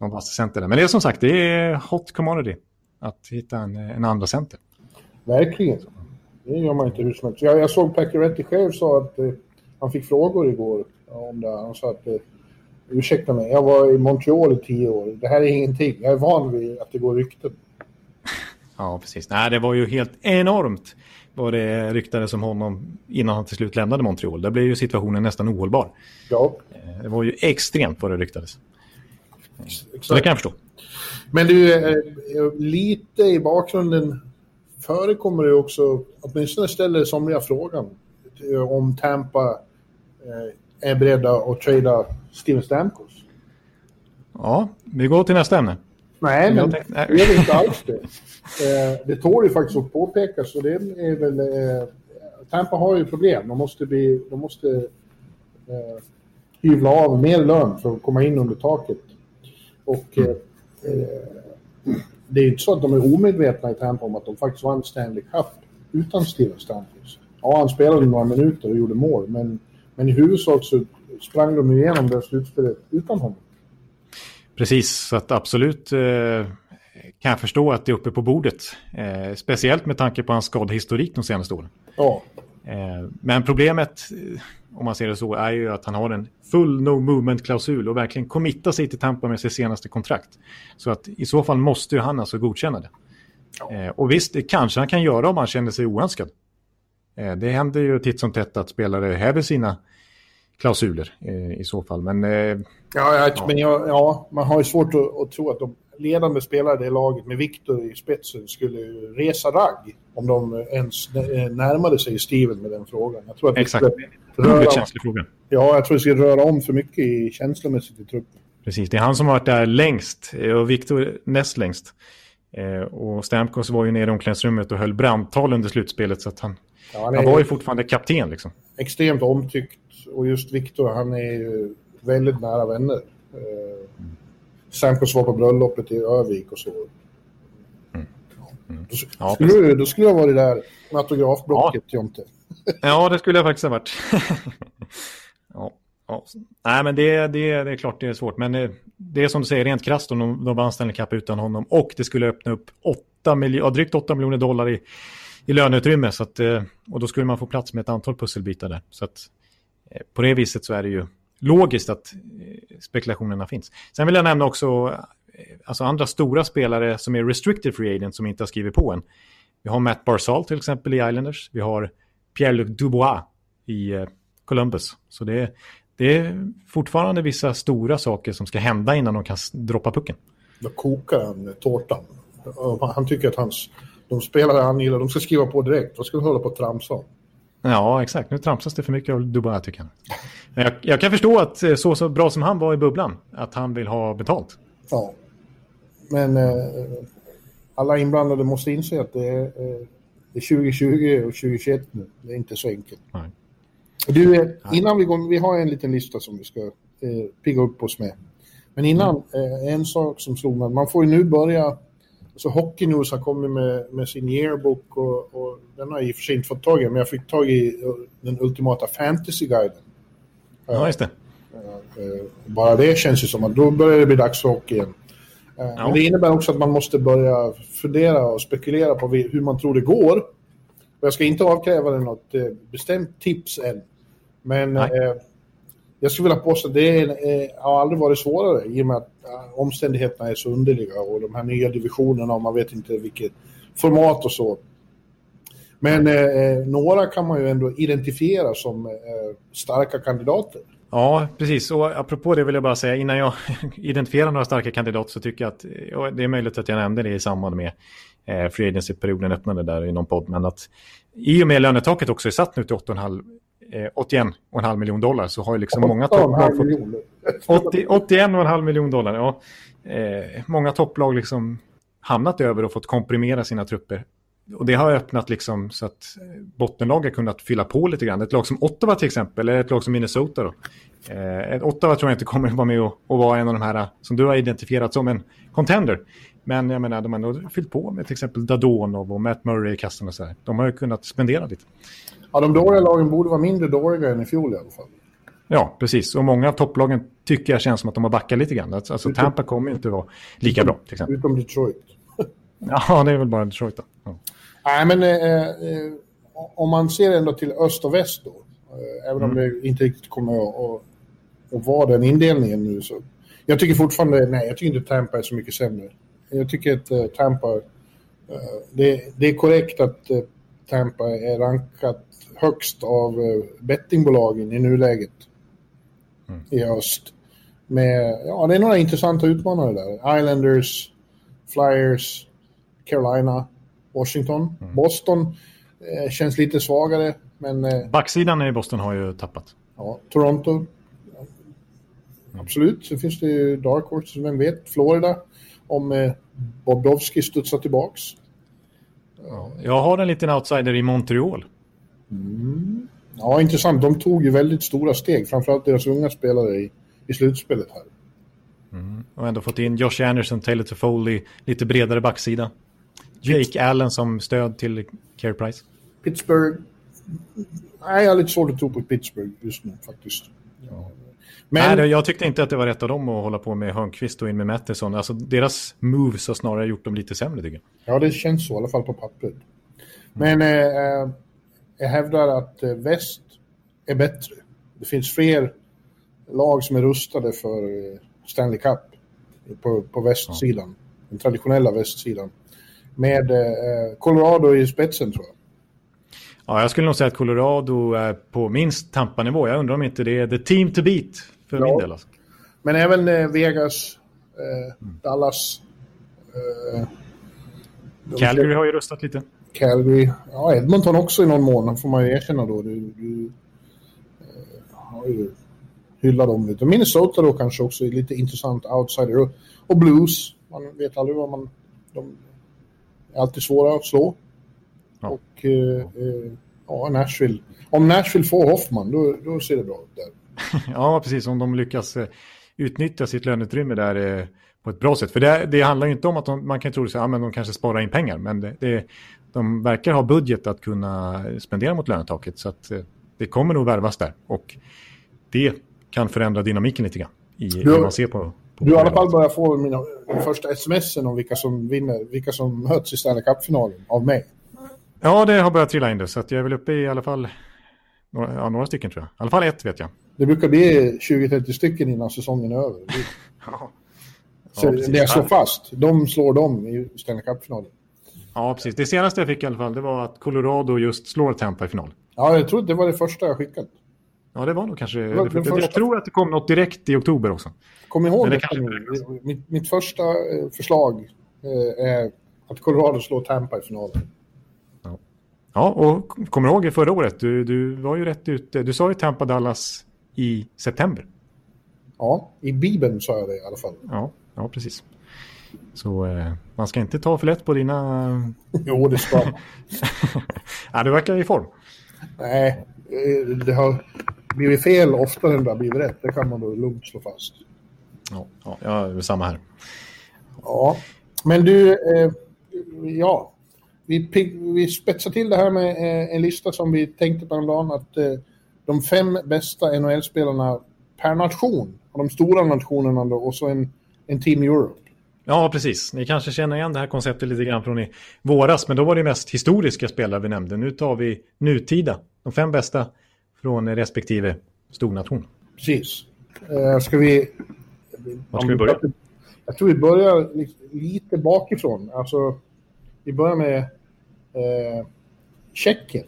någon vass center. Där. Men det är som sagt, det är hot commodity att hitta en, en andra center. Verkligen. Det gör man inte hur som helst. Jag, jag såg Pacioretty själv sa att eh, han fick frågor igår om det. Han sa att eh, ursäkta mig, jag var i Montreal i tio år. Det här är ingenting. Jag är van vid att det går rykten. Ja, precis. Nej, det var ju helt enormt vad det ryktades om honom innan han till slut lämnade Montreal. Där blev ju situationen nästan ohållbar. Ja. Eh, det var ju extremt vad det ryktades. Exakt. Så det kan jag förstå. Men du, eh, lite i bakgrunden förekommer det också, åtminstone ställer somliga frågan om Tampa eh, är beredda att trada Steven Stamkos. Ja, vi går till nästa ämne. Nej, men det är inte alls det. Eh, det tål ju faktiskt att påpekas och det är väl... Eh, Tampa har ju problem. De måste, bli, de måste eh, hyvla av mer lön för att komma in under taket. Och mm. eh, det är ju inte så att de är omedvetna i Tampa om att de faktiskt vann Stanley Cup utan Steven Stamkos. Ja, han spelade några minuter och gjorde mål, men, men i huvudsak så sprang de igenom det slutspelet utan honom. Precis, så att absolut eh, kan jag förstå att det är uppe på bordet. Eh, speciellt med tanke på hans skadehistorik de senaste åren. Ja. Eh, men problemet, eh, om man ser det så, är ju att han har en full no movement-klausul och verkligen committar sig till Tampa med sitt senaste kontrakt. Så att i så fall måste ju han alltså godkänna det. Ja. Eh, och visst, det kanske han kan göra om han känner sig oönskad. Det händer ju titt som tätt att spelare häver sina klausuler i så fall. Men Ja, jag, ja. men jag, ja, man har ju svårt att, att, tro att de ledande spelare i det laget med Viktor i spetsen skulle resa ragg om de ens närmade sig Steven med den frågan. Jag tror att Exakt. Det röra, känslig fråga. Ja, jag tror det skulle röra om för mycket i känslomässigt i truppen. Precis, det är han som har varit där längst och Viktor näst längst. Eh, och Stamkos var ju nere i omklädningsrummet och höll brandtal under slutspelet så att han, ja, han, han var ju fortfarande kapten. Liksom. Extremt omtyckt och just Viktor, han är ju väldigt nära vänner. Eh, Sampos var på bröllopet i Övik och så. Mm. Mm. Då, ja, skulle du, då skulle jag varit där med autografblocket, ja. Jonte. *laughs* ja, det skulle jag faktiskt ha varit. *laughs* ja. Ja. Nej, men det, det, det är klart det är svårt. Men det, det är som du säger, rent krasst om de, de vann Stanley Cup utan honom. Och det skulle öppna upp 8 miljo, drygt 8 miljoner dollar i, i löneutrymme. Så att, eh, och då skulle man få plats med ett antal pusselbitar där. Så att, eh, på det viset så är det ju logiskt att eh, spekulationerna finns. Sen vill jag nämna också alltså andra stora spelare som är restricted free agent som inte har skrivit på än. Vi har Matt Barzal till exempel i Islanders. Vi har Pierre-Luc Dubois i Columbus. Så det är, det är fortfarande vissa stora saker som ska hända innan de kan droppa pucken. Då kokar han tårtan. Han tycker att hans, de spelare han gillar, de ska skriva på direkt. Vad ska de hålla på och tramsa om? Ja, exakt. Nu tramsas det för mycket av Dubai tycker jag. Men jag, jag, kan förstå att eh, så, så bra som han var i bubblan, att han vill ha betalt. Ja, men eh, alla inblandade måste inse att det är, eh, det är 2020 och 2021 nu. Det är inte så enkelt. Nej. Du, eh, innan vi går, vi har en liten lista som vi ska eh, pigga upp oss med. Men innan, mm. eh, en sak som slog mig, man får ju nu börja så Hockey News har kommit med, med sin yearbook och, och den har jag i och för sig inte fått tag i, men jag fick tag i uh, den ultimata fantasyguiden. Ja, just det. Uh, uh, bara det känns ju som att då börjar det bli dags för hockey igen. Ja. Men det innebär också att man måste börja fundera och spekulera på hur man tror det går. Jag ska inte avkräva dig något eh, bestämt tips än. Men eh, jag skulle vilja påstå att det är, eh, har aldrig varit svårare i och med att omständigheterna är så underliga och de här nya divisionerna och man vet inte vilket format och så. Men eh, eh, några kan man ju ändå identifiera som eh, starka kandidater. Ja, precis. Och apropå det vill jag bara säga, innan jag *laughs* identifierar några starka kandidater så tycker jag att, det är möjligt att jag nämnde det i samband med eh, Free Agency-perioden öppnade där i någon podd, men att i och med lönetaket också är satt nu till 8,5 eh, 81,5 miljoner dollar så har ju liksom många topplag fått... 81,5 miljoner dollar, ja. Eh, många topplag liksom hamnat över och fått komprimera sina trupper och det har öppnat liksom så att bottenlag har kunnat fylla på lite grann. Ett lag som Ottawa till exempel, eller ett lag som Minnesota då. Eh, Ottawa tror jag inte kommer att vara med och, och vara en av de här som du har identifierat som en contender. Men jag menar, de har ändå fyllt på med till exempel Dadonov och Matt Murray i kassen och så här. De har ju kunnat spendera lite. Ja, de dåliga lagen borde vara mindre dåliga än i fjol i alla fall. Ja, precis. Och många av topplagen tycker jag känns som att de har backat lite grann. Alltså Tampa kommer inte vara lika bra till exempel. Utom Detroit. *laughs* ja, det är väl bara Detroit då. Ja. Nej, men eh, eh, om man ser ändå till öst och väst då, eh, även om mm. det inte riktigt kommer att, att, vara den indelningen nu så. Jag tycker fortfarande, nej, jag tycker inte Tampa är så mycket sämre. Jag tycker att uh, Tampa, uh, det, det, är korrekt att uh, Tampa är rankat högst av bettingbolagen i nuläget mm. i öst. Med, ja, det är några intressanta utmanare där. Islanders, Flyers, Carolina. Washington. Mm. Boston eh, känns lite svagare. Men, eh, Backsidan i Boston har ju tappat. Ja, Toronto. Mm. Absolut. Så finns det ju Dark Horse, vem vet. Florida. Om eh, Bobrovski studsar tillbaks. Ja, jag har en liten outsider i Montreal. Mm. Ja, intressant. De tog ju väldigt stora steg, framförallt deras unga spelare i, i slutspelet här. Mm. Och ändå fått in Josh Anderson, Taylor Toffoli, lite bredare backsida. Jake Allen som stöd till Care Price? Pittsburgh. Nej, jag har lite svårt att tro på Pittsburgh just nu faktiskt. Ja. Men... Nej, jag tyckte inte att det var rätt av dem att hålla på med Hörnqvist och in med Matheson. Alltså, deras moves har snarare gjort dem lite sämre tycker jag. Ja, det känns så i alla fall på pappret. Men eh, eh jag hävdar att eh, väst är bättre. Det finns fler lag som är rustade för eh, Stanley Cup på, på västsidan. Ja. Den traditionella västsidan med eh, Colorado i spetsen tror jag. Ja, jag skulle nog säga att Colorado är på minst Tampa-nivå. Jag undrar om inte det är the team to beat för ja. min del. Alltså. Men även eh, Vegas, eh, mm. Dallas. Eh, Calgary har ju röstat lite. Calgary. Ja, Edmonton också i någon mån, får man ju erkänna då. Du, du eh, har ju hyllat dem lite. Minnesota då kanske också är lite intressant outsider. Och, och Blues, man vet aldrig vad man... De, är alltid svåra att slå. Ja. Och eh, eh, ja, Nashville. Om Nashville får Hoffman, då, då ser det bra ut där. *laughs* ja, precis. Om de lyckas eh, utnyttja sitt löneutrymme där eh, på ett bra sätt. För det, det handlar ju inte om att de, man kan tro att ja, de kanske sparar in pengar, men det, det, de verkar ha budget att kunna spendera mot lönetaket. Så att det kommer nog värvas där. Och det kan förändra dynamiken lite grann i hur man ser på du har i alla fall börjat få mina första sms om vilka som vinner, vilka som möts i Stanley Cup-finalen av mig. Ja, det har börjat trilla in det, så jag är väl uppe i alla fall några, ja, några stycken tror jag. I alla fall ett vet jag. Det brukar bli 20-30 stycken innan säsongen är över. *laughs* ja. Så ja, det jag slår fast, de slår dem i Stanley Cup-finalen. Ja, precis. Det senaste jag fick i alla fall, det var att Colorado just slår Tampa i final. Ja, jag tror det var det första jag skickat. Ja, det var nog kanske... Det var, jag, jag tror att det kom något direkt i oktober också. Kom ihåg det kanske... mitt, mitt första eh, förslag eh, är att Colorado slår Tampa i finalen. Ja, ja och kommer ihåg förra året? Du, du var ju rätt ute. Du sa ju Tampa Dallas i september. Ja, i Bibeln sa jag det i alla fall. Ja, ja precis. Så eh, man ska inte ta för lätt på dina... *laughs* jo, det ska *laughs* ja, Du verkar i form. Nej, eh, det har blivit fel oftare än det har blivit rätt. Det kan man då lugnt slå fast. Ja, ja, är samma här. Ja, men du, eh, ja, vi, vi spetsar till det här med eh, en lista som vi tänkte på dagen att eh, de fem bästa NHL-spelarna per nation, av de stora nationerna då, och så en, en Team Europe. Ja, precis. Ni kanske känner igen det här konceptet lite grann från i våras, men då var det mest historiska spelare vi nämnde. Nu tar vi nutida, de fem bästa från respektive stornation. Precis. Uh, ska vi... Var ska vi börja? Jag tror vi börjar lite bakifrån. Alltså, vi börjar med eh, Tjeckien.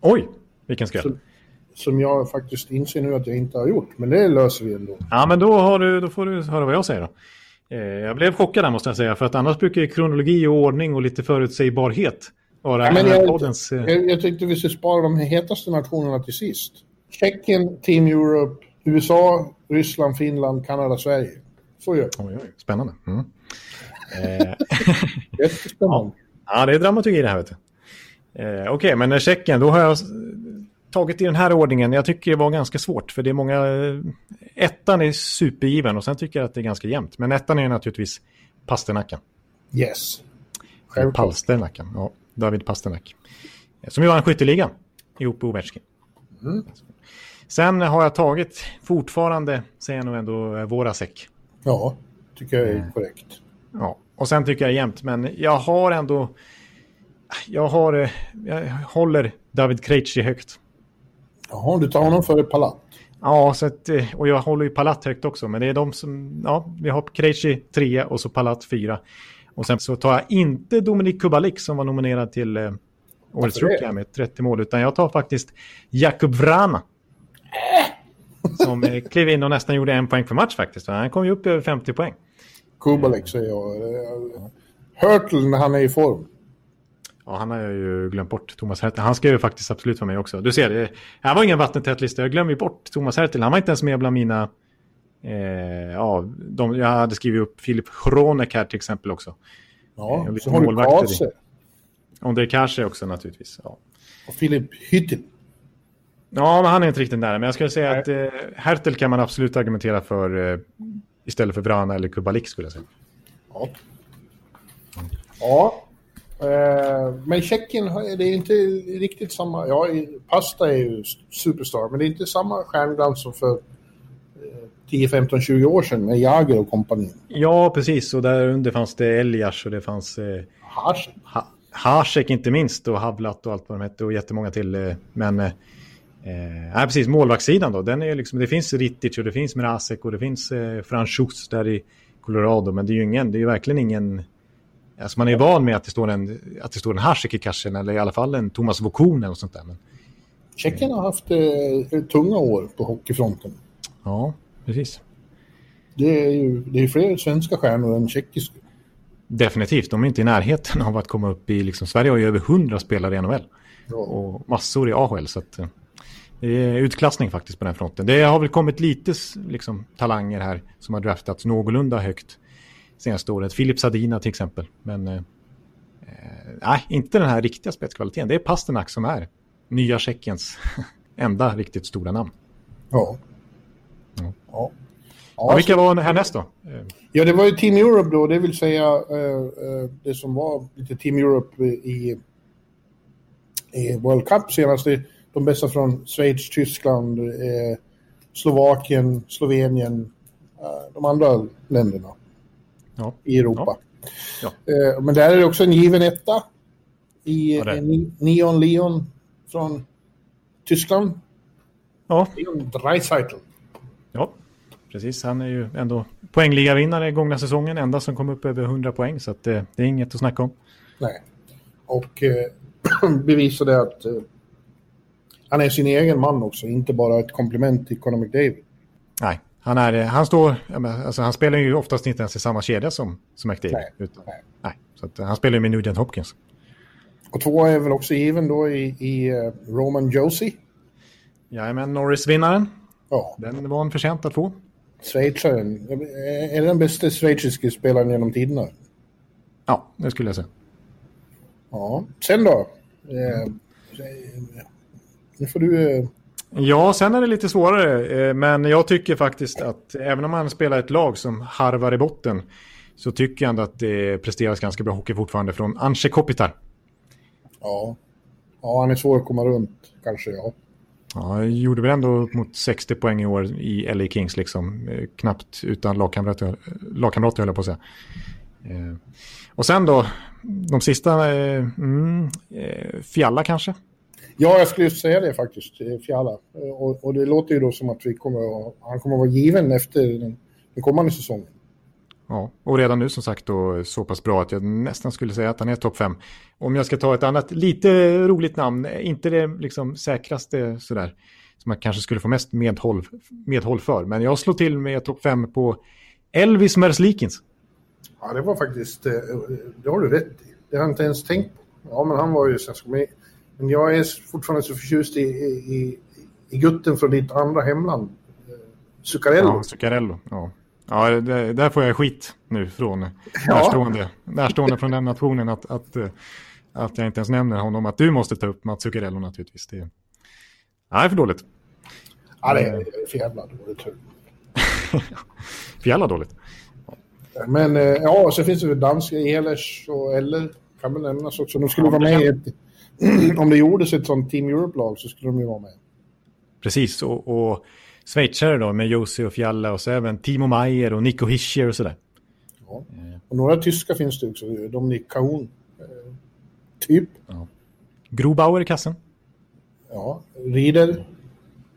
Oj, vilken skräll. Som, jag faktiskt inser nu att jag inte har gjort, men det löser vi ändå. Ja, men då, du, då får du höra vad jag säger då. Eh, jag blev chockad där måste jag säga, för att annars brukar ju kronologi och ordning och lite förutsägbarhet vara ja, men jag, poddens... Eh... Jag, jag tyckte vi skulle spara de hetaste nationerna till sist. Tjeckien, Team Europe, USA, Ryssland, Finland, Kanada, Sverige. Så gör vi. Oj, oj, spännande. Mm. *laughs* eh... Ja. ja, det är dramaturgi det här vet du. Eh, Okej, okay, men Tjeckien, då har jag tagit i den här ordningen. Jag tycker det var ganska svårt för det är många... Eh, ettan är supergiven och sen tycker jag att det är ganska jämnt. Men ettan är naturligtvis Pasternacken. Yes. Palsternacken, ja. David Pasternak. Som ju vann skytteligan ihop med Ovechkin. Mm. Sen har jag tagit fortfarande, säger jag nog ändå, Vorasek. Ja, tycker jag är mm. korrekt. Ja, och sen tycker jag jämnt, men jag har ändå... Jag har... Eh, jag håller David Krejci högt. Jaha, du tar honom före Palat? Ja, så att, eh, och jag håller ju Palat högt också. Men det är de som... Ja, vi har Krejci trea och så Palat fyra. Och sen så tar jag inte Dominik Kubalik som var nominerad till eh, Årets Rookie med 30 mål. Utan jag tar faktiskt Jakub Vrana. Som eh, klev in och nästan gjorde en poäng för match faktiskt. Han kom ju upp över 50 poäng. Kubalik säger jag. Hurtle när han är i form. Ja, han har jag ju glömt bort, Thomas Hertel. Han ska ju faktiskt absolut vara med också. Du ser, det här var ingen vattentät lista. Jag glömmer bort Thomas Hertel. Han var inte ens med bland mina... Eh, ja, de, jag hade skrivit upp Filip Hronek här till exempel också. Ja, eh, så har du Kase. Ondrej Kase också naturligtvis. Ja. Och Filip Hyttin. Ja, men han är inte riktigt nära. Men jag skulle säga Nej. att eh, Hertel kan man absolut argumentera för eh, istället för Vrana eller Kubalik skulle jag säga. Ja. Ja, men Tjeckien, det är inte riktigt samma... Ja, Pasta är ju superstar, men det är inte samma stjärnglans som för 10, 15, 20 år sedan med Jager och kompani. Ja, precis. Och där under fanns det Elias och det fanns... Eh, Hasek. Ha, Hasek inte minst och Havlat och allt vad de hette och jättemånga till. Eh, men... Eh, nej, precis. Målvaktssidan då. Den är liksom, det finns Ritic och det finns Mrazek och det finns eh, Franchus där i Colorado. Men det är ju ingen... Det är ju verkligen ingen Alltså man är van med att det står en, att det står en Hasek i kassen eller i alla fall en Thomas Vokun och sånt där. Men... Tjeckien har haft eh, tunga år på hockeyfronten. Ja, precis. Det är ju det är fler svenska stjärnor än tjeckiska. Definitivt, de är inte i närheten av att komma upp i... Liksom, Sverige har ju över hundra spelare i NHL. Ja. Och massor i AHL. Så att, eh, det är utklassning faktiskt på den fronten. Det har väl kommit lite liksom, talanger här som har draftats någorlunda högt senaste året. Filip Sadina till exempel. Men eh, nej, inte den här riktiga spetskvaliteten. Det är Pasternak som är nya Tjeckiens *laughs* enda riktigt stora namn. Ja. ja. ja. ja vilka var härnäst då? Ja, det var ju Team Europe då, det vill säga uh, det som var lite Team Europe i, i World Cup senast. De bästa från Schweiz, Tyskland, uh, Slovakien, Slovenien, de andra länderna ja. i Europa. Ja. Ja. Men där är det också en given etta i Neon Leon från Tyskland. Ja. Leon Dreisaitl. Ja, precis. Han är ju ändå poängligavinnare gångna säsongen. Enda som kom upp över 100 poäng. Så det, det är inget att snacka om. Nej. Och eh, *clears throat* bevisade att eh, han är sin egen man också. Inte bara ett komplement till Conor McDavid. Nej, han, är, han, står, alltså han spelar ju oftast inte ens i samma kedja som, som McDavid. Nej. Utan, nej. nej. Så att, han spelar med Nugent Hopkins. Och två är väl också given då i, i uh, Roman Josie? Jajamän, Norris-vinnaren. Ja. Den var han förtjänt att få. Schweizaren. Är det den bästa schweiziska spelaren genom tiderna? Ja, det skulle jag säga. Ja, sen då? Eh, nu får du... Eh, Ja, sen är det lite svårare. Eh, men jag tycker faktiskt att även om man spelar ett lag som harvar i botten så tycker jag ändå att det presteras ganska bra hockey fortfarande från Anse Kopitar. Ja. ja, han är svår att komma runt kanske, ja. Ja, gjorde väl ändå upp mot 60 poäng i år i LA Kings liksom. Eh, knappt utan lagkamrater, lagkamrater höll jag på att säga. Eh, och sen då, de sista, eh, mm, Fjalla kanske? Ja, jag skulle säga det faktiskt, Fjalla. Och, och, det låter ju då som att vi kommer att, han kommer att vara given efter den, den kommande säsongen. Ja, och redan nu som sagt då så pass bra att jag nästan skulle säga att han är topp fem. Om jag ska ta ett annat lite roligt namn, inte det liksom säkraste sådär, som man kanske skulle få mest medhåll, medhåll för, men jag slår till med topp fem på Elvis Merslikins. Ja, det var faktiskt, eh, det har du rätt i. Det har jag inte ens tänkt på. Ja, men han var ju svensk med. Men jag är fortfarande så förtjust i, i, i gutten från ditt andra hemland. Eh, Zuccarello. Ja, Zuccarello, ja. Ja, det, där får jag skit nu från ja. närstående, närstående från den nationen att, att, att jag inte ens nämner honom. Att du måste ta upp Mats Zuccarello naturligtvis. Det, nej, det är för dåligt. Ja, det är för jävla dåligt. *laughs* för jävla dåligt. Men eh, ja, så finns det väl danska Ehlers och Eller kan väl nämnas också. De skulle ja, vara med i ett, *clears throat* om det gjordes ett sånt Team Europe-lag så skulle de ju vara med. Precis, och, och schweizare då med Josi och Fjalla och så även Timo Maier och Nico Hischier och sådär. Ja. Och några tyska finns det också. Dominik Kahun. Eh, typ. Ja. Grobauer i kassen. Ja. Rieder.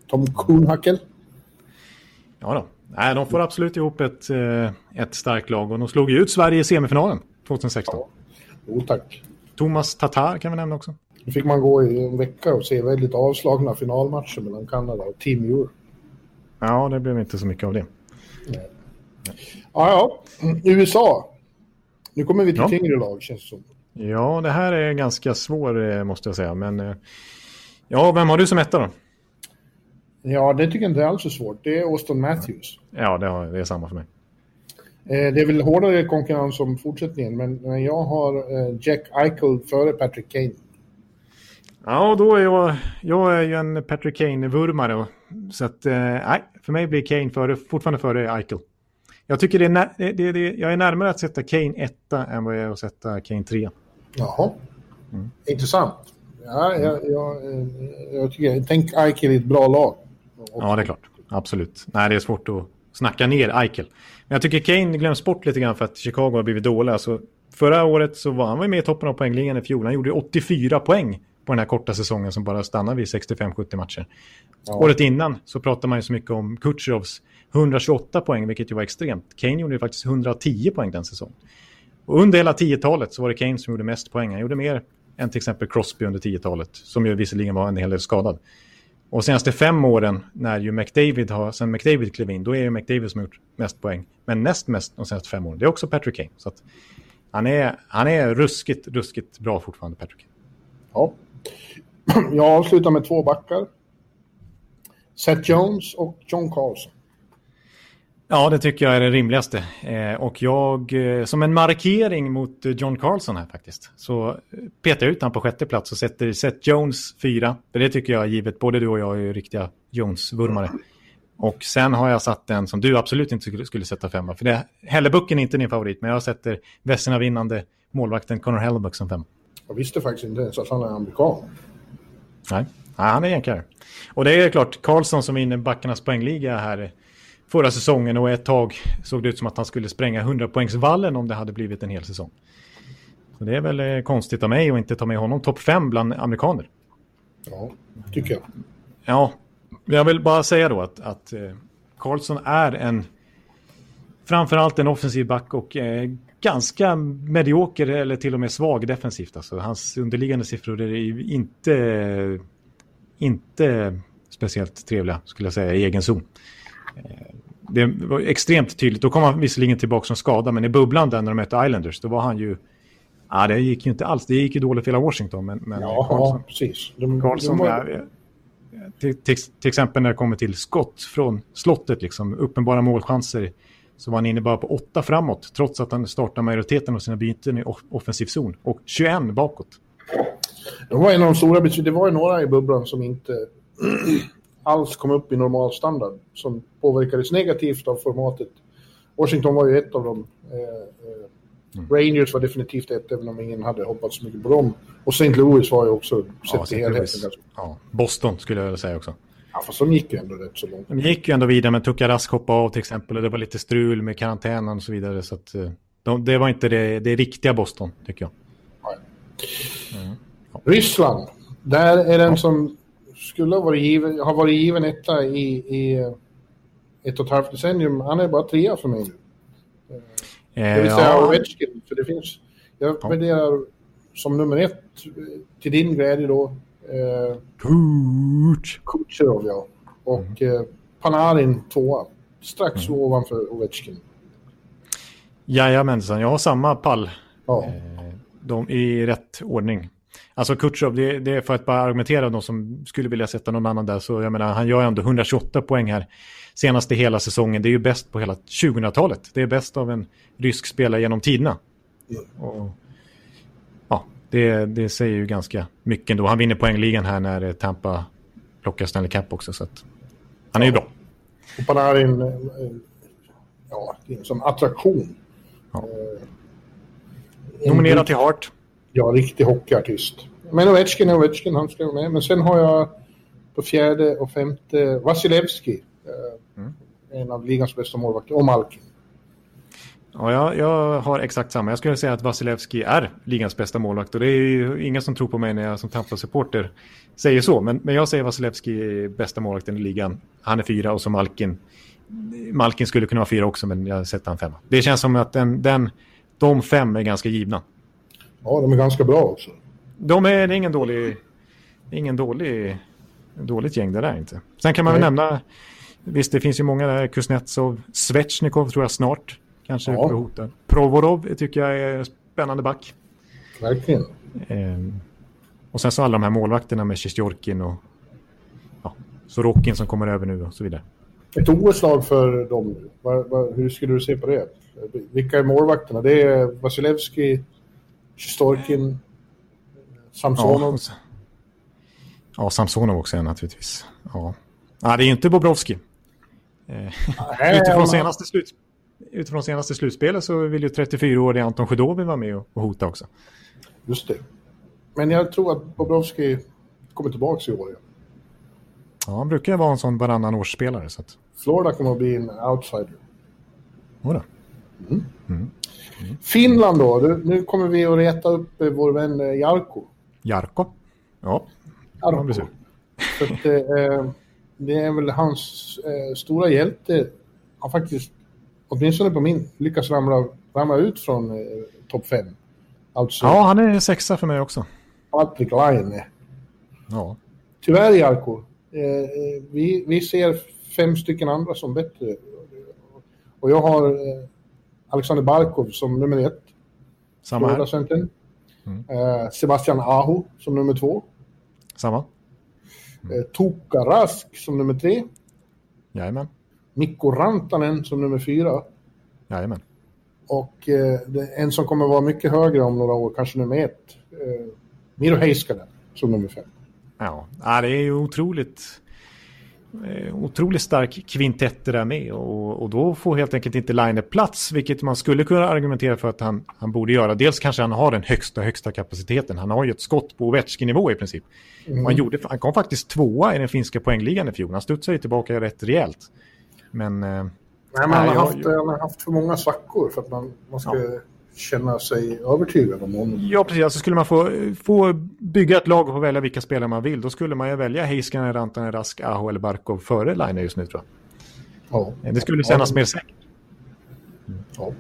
Tom Kuhnhackel. Ja då. Nej, de får absolut ihop ett, eh, ett starkt lag och de slog ju ut Sverige i semifinalen 2016. Ja. Jo, tack. Thomas Tatar kan vi nämna också. Nu fick man gå i en vecka och se väldigt avslagna finalmatcher mellan Kanada och Team Euro. Ja, det blev inte så mycket av det. Nej. Ja, ja. USA. Nu kommer vi till ja. tyngre lag, känns det som. Ja, det här är ganska svår, eh, måste jag säga. Men eh, ja, vem har du som etta då? Ja, det tycker jag inte alls är svårt. Det är Austin Matthews. Ja, det, har, det är samma för mig. Eh, det är väl hårdare konkurrens som fortsättningen, men jag har Jack Eichel före Patrick Kane. Ja, då är jag, jag är ju en Patrick Kane-vurmare. Så att, eh, nej, för mig blir Kane före, fortfarande före Eichel. Jag tycker det är, det, det, det, jag är närmare att sätta Kane etta än vad jag är att sätta Kane trea. Jaha, mm. intressant. Ja, jag, jag, jag tycker, tänk Eichel i ett bra lag. Ja, det är klart. Absolut. Nej, det är svårt att snacka ner Eichel. Men jag tycker Kane glöms bort lite grann för att Chicago har blivit dåliga. Så förra året så var han med i toppen av poängligan i fjol. Han gjorde 84 poäng på den här korta säsongen som bara stannar vid 65-70 matcher. Ja. Året innan så pratade man ju så mycket om Kutjerovs 128 poäng, vilket ju var extremt. Kane gjorde ju faktiskt 110 poäng den säsongen. Och under hela 10-talet så var det Kane som gjorde mest poäng. Han gjorde mer än till exempel Crosby under 10-talet, som ju visserligen var en hel del skadad. Och senaste fem åren, när ju McDavid har, sen McDavid klev in, då är det McDavid som har gjort mest poäng. Men näst mest de senaste fem åren, det är också Patrick Kane. Så att han, är, han är ruskigt, ruskigt bra fortfarande, Patrick Kane. Ja, jag avslutar med två backar. Seth Jones och John Carlson. Ja, det tycker jag är det rimligaste. Eh, och jag, eh, som en markering mot eh, John Carlson här faktiskt, så petar jag ut honom på sjätte plats och sätter Seth Jones fyra. För det tycker jag, givet både du och jag är ju riktiga Jones-vurmare. Och sen har jag satt den som du absolut inte skulle, sätta femma. För det, Hellebucken är inte din favorit, men jag sätter Vesserna vinnande målvakten Connor Hellebuck som femma. Jag visste faktiskt inte ens att han är amerikan. Nej, Nej han är jänkare. Och det är klart, Karlsson som vinner backarnas poängliga här förra säsongen och ett tag såg det ut som att han skulle spränga 100-poängsvallen om det hade blivit en hel säsong. Så det är väl eh, konstigt av mig att inte ta med honom topp 5 bland amerikaner. Ja, tycker jag. Ja, jag vill bara säga då att, att eh, Karlsson är en framförallt en offensiv back och eh, ganska medioker eller till och med svag defensivt. Alltså, hans underliggande siffror är inte, inte speciellt trevliga skulle jag säga i egen zon. Eh, det var extremt tydligt. Då kom han visserligen tillbaka som skada, men i bubblan där när de mötte Islanders, då var han ju... Ja, det gick ju inte alls. Det gick ju dåligt för hela Washington. Men, men ja, Carlson, precis. De, Carlson, de var... till, till, till, exempel när det kommer till skott från slottet, liksom, uppenbara målchanser så var han inne bara på åtta framåt, trots att han startar majoriteten av sina byten i offensiv zon. Och 21 bakåt. Det var en av de stora Det var ju några i bubblan som inte alls kom upp i normal standard, som påverkades negativt av formatet. Washington var ju ett av dem. Eh, eh, mm. Rangers var definitivt ett, även om ingen hade hoppats så mycket på dem. Och St. Louis var ju också, sett ja, till helheten. Ja, Boston skulle jag vilja säga också. Ja, fast de gick ju ändå rätt så långt. De gick ju ändå vidare, men Tuka Rask hoppade av till exempel och det var lite strul med karantänen och så vidare. Så att, eh, de, det var inte det, det riktiga Boston, tycker jag. Mm. Ja. Ryssland, där är den ja. som skulle ha varit given, har varit given etta i, i ett och ett halvt decennium. Han är bara trea för mig nu. Eh, det vill säga ja. Ovechkin, för det finns... Jag ja. värderar som nummer ett, till din glädje då, eh, Kutjerov, ja. Och mm. eh, Panarin tvåa. Strax mm. ovanför Ovechkin. Jajamensan, jag har samma pall. Ja. Eh, de i rätt ordning. Alltså Kutjerov, det, det, är för att bara argumentera de som skulle vilja sätta någon annan där. Så jag menar, han gör ändå 128 poäng här senaste hela säsongen. Det är ju bäst på hela 2000-talet. Det är bäst av en rysk spelare genom tiderna. Mm. Och, det, det säger ju ganska mycket ändå. Han vinner poängligan här när Tampa plockar Stanley Cup också. Så att, han är ju bra. Och Panarin, eh, ja, sån attraktion. Ja. Eh, Nominerad till Hart. Ja, riktig hockeyartist. Men Ovechkin är Ovechkin, han ska vara med. Men sen har jag på fjärde och femte Vasilevski. Eh, mm. En av ligans bästa målvakter, och Malkin. Ja, jag, jag, har exakt samma. Jag skulle säga att Vasilevski är ligans bästa målvakt. Och det är ju ingen som tror på mig när jag som Tampa-supporter säger så. Men, men jag säger Vasilevski är bästa målvakten i ligan. Han är fyra och så Malkin. Malkin skulle kunna vara fyra också, men jag sätter han femma. Det känns som att den, den, de fem är ganska givna. Ja, de är ganska bra också. De är, det är ingen dålig... Ingen dålig... Dåligt gäng det där inte. Sen kan man väl nämna... Visst, det finns ju många där. Kuznetsov, Svechnikov tror jag snart. Kanske ja. hotad. Provorov tycker jag är spännande back. Verkligen. Ehm, och sen så alla de här målvakterna med Sjistjorkin och ja, Sorokin som kommer över nu och så vidare. Ett OS-lag för dem. Var, hur skulle du se på det? Vilka är målvakterna? Det är Vasilevski, Sjistjorkin, Samsonov. Ja, ja, Samsonov också är naturligtvis. Ja. Nej, det är inte Bobrovski. Eh, *laughs* utifrån, senaste slut, utifrån senaste slutspelet så vill ju 34-årige Anton Sjödovi vara med och, och hota också. Just det. Men jag tror att Bobrovski kommer tillbaka i år. Ja, han brukar vara en sån varannan årsspelare. Så att... Florida kommer att bli en outsider. Jodå. Mm. Mm. Mm. Finland då? Nu kommer vi att reta upp eh, vår vän eh, Jarko. Jarko? Ja. Jarko. Så att, eh, det är väl hans eh, stora hjälte. Han faktiskt, åtminstone på min, lyckas ramla, ramla ut från eh, topp fem. Alltså, ja, han är sexa för mig också. Patrick Laine. Ja. Tyvärr, Jarko. Eh, eh, vi, vi ser fem stycken andra som bättre. Och jag har eh, Alexander Barkov som nummer ett. Samma här. Mm. Eh, Sebastian Aho som nummer två. Samma. Mm. Eh, Tuukka Rask som nummer tre. Jajamän. Mikko Rantanen som nummer fyra. Jajamän. Och eh, en som kommer vara mycket högre om några år, kanske nummer ett. Eh, Miro Heiskanen som nummer fem. Ja, det är ju otroligt, eh, otroligt stark kvintett det där med. Och, och då får helt enkelt inte Line plats, vilket man skulle kunna argumentera för att han, han borde göra. Dels kanske han har den högsta, högsta kapaciteten. Han har ju ett skott på Ovechkin-nivå i princip. Mm. Han, gjorde, han kom faktiskt tvåa i den finska poängligan i fjol. Han studsade tillbaka rätt rejält. Men... Eh, Nej, men han, har haft, jag... han har haft för många svackor för att man, man ska ja. känna sig övertygad om honom. Ja, precis. Alltså skulle man få, få bygga ett lag och få välja vilka spelare man vill, då skulle man ju välja Heiskanen, Rantanen, Rask, Aho eller Barkov före Line just nu, tror jag. Ja. Det skulle kännas ja. mer säkert. Ja.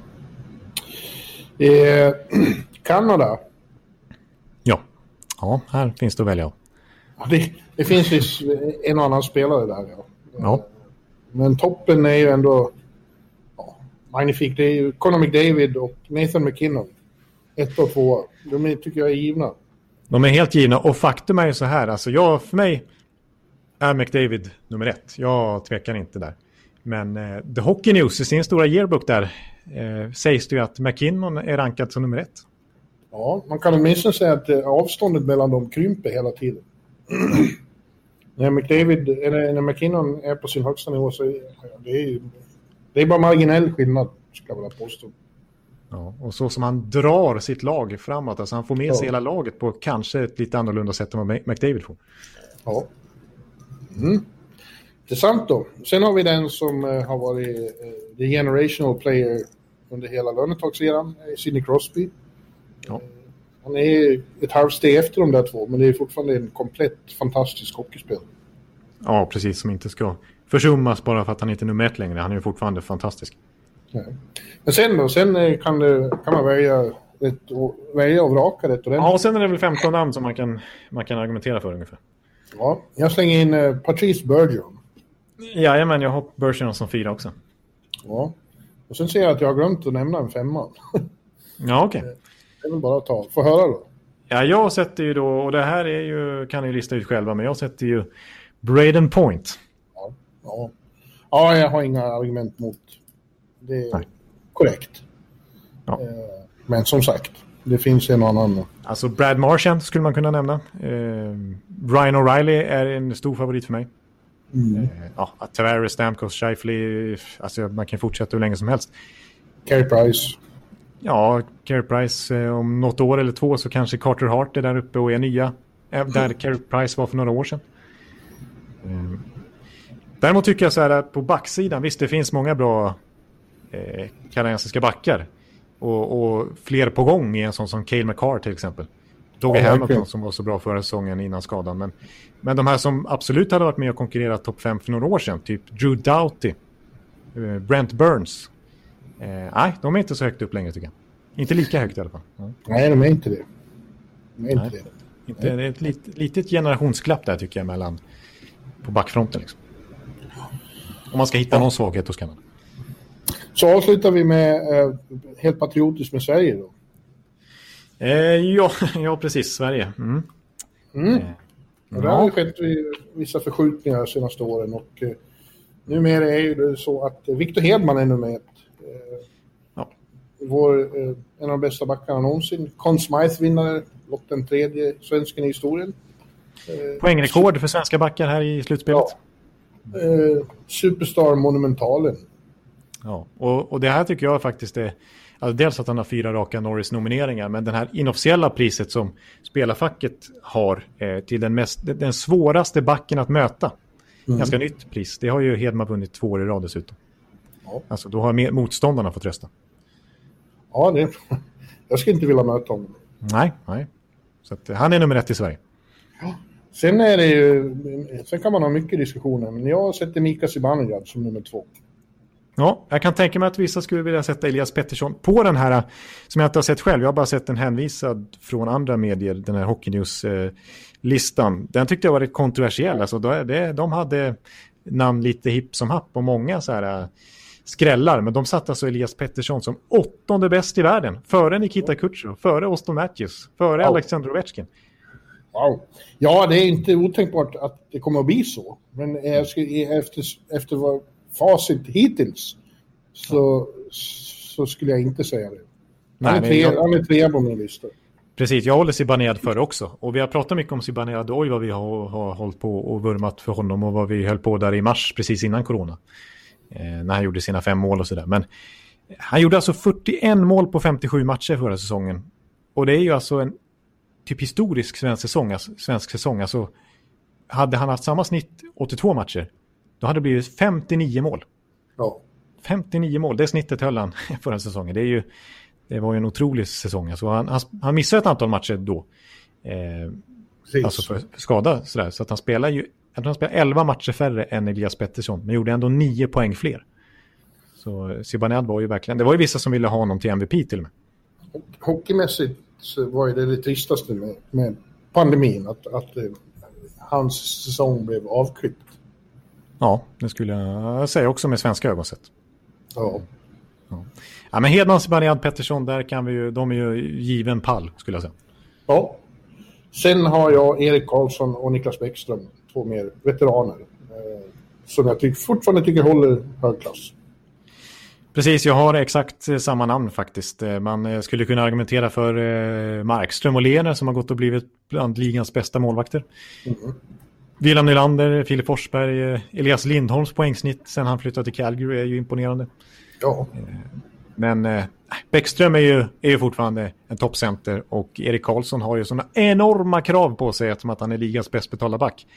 Eh, *clears throat* Kanada. Ja. Ja, här finns det att välja. Ja, det, det finns ju en annan spelare där, ja. ja. Men toppen är ju ändå ja, magnifik. Det är ju Conor McDavid och Nathan McKinnon. Ett och två. De är, tycker jag är givna. De är helt givna och faktum är ju så här. Alltså jag, för mig är McDavid nummer ett. Jag tvekar inte där. Men eh, The Hockey News i sin stora yearbook där eh, sägs det ju att McKinnon är rankad som nummer ett. Ja, man kan åtminstone säga att eh, avståndet mellan dem krymper hela tiden. *clears throat* när McDavid, eller när McKinnon är på sin högsta nivå så det är det är bara marginell skillnad, skulle jag vilja påstå. Ja, och så som han drar sitt lag framåt, alltså han får med sig hela laget på kanske ett lite annorlunda sätt än vad McDavid får. Ja. Mm. Intressant då. Sen har vi den som uh, har varit uh, the generational player under hela lönetagseran, Sidney Crosby. Ja. Han är ett halvt steg efter de där två, men det är fortfarande en komplett fantastisk hockeyspel. Ja, precis. Som inte ska försummas bara för att han inte är nummer ett längre. Han är ju fortfarande fantastisk. Ja. Men sen då? Sen eh, kan, det, kan man välja, och, välja och vraka rätt ordentligt. Ja, och sen är det väl 15 namn som man kan, man kan argumentera för ungefär. Ja, jag slänger in uh, Patrice Bergeron. Jajamän, jag har Bergeron som fyra också. Ja, och sen ser jag att jag har glömt att nämna en femma. *laughs* ja, okej. Okay. Det är väl bara att ta. Få höra då. Ja, jag sätter ju då, och det här är ju, kan ni lista ut själva, men jag sätter ju Braden Point. Ja, ja. ja jag har inga argument mot. Det är Nej. korrekt. Ja. Eh, men som sagt, det finns en annan. Alltså Brad Marchand skulle man kunna nämna. Eh, Ryan O'Reilly är en stor favorit för mig. Mm. Eh, ja, Tavares, Stamkos, Scheifly, alltså man kan fortsätta hur länge som helst. Carey Price. Ja, Carey Price eh, om något år eller två så kanske Carter Hart är där uppe och är nya. Där Carey Price var för några år sedan. Mm. Däremot tycker jag så här på backsidan, visst det finns många bra eh, kanadensiska backar. Och, och, fler på gång i en sån som Cale McCarr till exempel. Dogge ja, Hamilton som var så bra förra säsongen innan skadan. Men, men de här som absolut hade varit med och konkurrerat topp 5 för några år sedan, typ Drew Doughty, eh, Brent Burns, Eh, nej, de är inte så högt upp längre tycker jag. Inte lika högt i alla fall. Ja. Nej, de är inte det. De är inte nej. det. Inte, det är ett lit, litet generationsklapp där tycker jag mellan på backfronten. Liksom. Om man ska hitta någon svaghet hos Kanada. Så avslutar vi med eh, helt patriotiskt med Sverige då. Eh, ja, *laughs* ja, precis. Sverige. Mm. Mm. Eh, det har skett vissa förskjutningar de senaste åren och eh, numera är det så att Victor Hedman är nummer ett vår, eh, en av de bästa backarna någonsin. Conn Smythe vinnare, och den tredje svensken i historien. Eh, Poängrekord för svenska backar här i slutspelet. Ja. Eh, superstar Monumentalen. Ja, och, och det här tycker jag faktiskt är... Alltså dels att han har fyra raka Norris-nomineringar, men det här inofficiella priset som spelarfacket har eh, till den, mest, den svåraste backen att möta. Mm. Ganska nytt pris. Det har ju Hedman vunnit två år i rad dessutom. Ja. Alltså då har motståndarna fått rösta. Ja, det, *laughs* jag skulle inte vilja möta honom. Nej, nej. Så att, han är nummer ett i Sverige. Ja. Sen är det ju, sen kan man ha mycket diskussioner, men jag sätter Mika Zibanejad som nummer två. Ja, jag kan tänka mig att vissa skulle vilja sätta Elias Pettersson på den här, som jag inte har sett själv. Jag har bara sett den hänvisad från andra medier, den här Hockey News-listan. Den tyckte jag var rätt kontroversiell. Alltså, de hade namn lite hipp som happ och många så här skrällar, men de satte alltså Elias Pettersson som åttonde bäst i världen. Före Nikita Kutjerov, före Auston Matthews, före wow. Alexander Ovechkin. Wow. Ja, det är inte otänkbart att det kommer att bli så. Men efter, efter vad facit hittills så, så skulle jag inte säga det. Han är, tre, jag... han är trea på min lista. Precis, jag håller Zibanejad för också. Och vi har pratat mycket om Zibanejad. Oj, vad vi har, har hållit på och vurmat för honom och vad vi höll på där i mars, precis innan corona när han gjorde sina fem mål och sådär. Men han gjorde alltså 41 mål på 57 matcher förra säsongen. Och det är ju alltså en typ historisk svensk säsong. Alltså, svensk säsong. Alltså, hade han haft samma snitt 82 matcher, då hade det blivit 59 mål. Ja. 59 mål, det snittet höll han *laughs* förra säsongen. Det, är ju, det var ju en otrolig säsong. Alltså han, han, missade ett antal matcher då. Eh, alltså för, för skada sådär. Så att han spelar ju jag tror han spelade 11 matcher färre än Elias Pettersson, men gjorde ändå 9 poäng fler. Så Zibanejad var ju verkligen, det var ju vissa som ville ha honom till MVP till och med. Hockeymässigt så var ju det det tristaste med, med pandemin, att, att uh, hans säsong blev avklippt. Ja, det skulle jag säga också med svenska ögon sett. Ja. ja. Ja, men Hedman, Zibanejad, Pettersson, där kan vi ju, de är ju given pall skulle jag säga. Ja. Sen har jag Erik Karlsson och Niklas Bäckström två mer veteraner. Eh, som jag tyck, fortfarande tycker håller hög klass. Precis, jag har exakt samma namn faktiskt. Eh, man eh, skulle kunna argumentera för Markström och Lehner som har gått och blivit bland ligans bästa målvakter. Mm. William Nylander, Filip Forsberg, Elias Lindholms poängsnitt sen han flyttade till Calgary är ju imponerande. Ja. Men äh, Bäckström är ju, är ju fortfarande en toppcenter och Erik Karlsson har ju sådana enorma krav på sig eftersom att han är ligans bäst betalda back.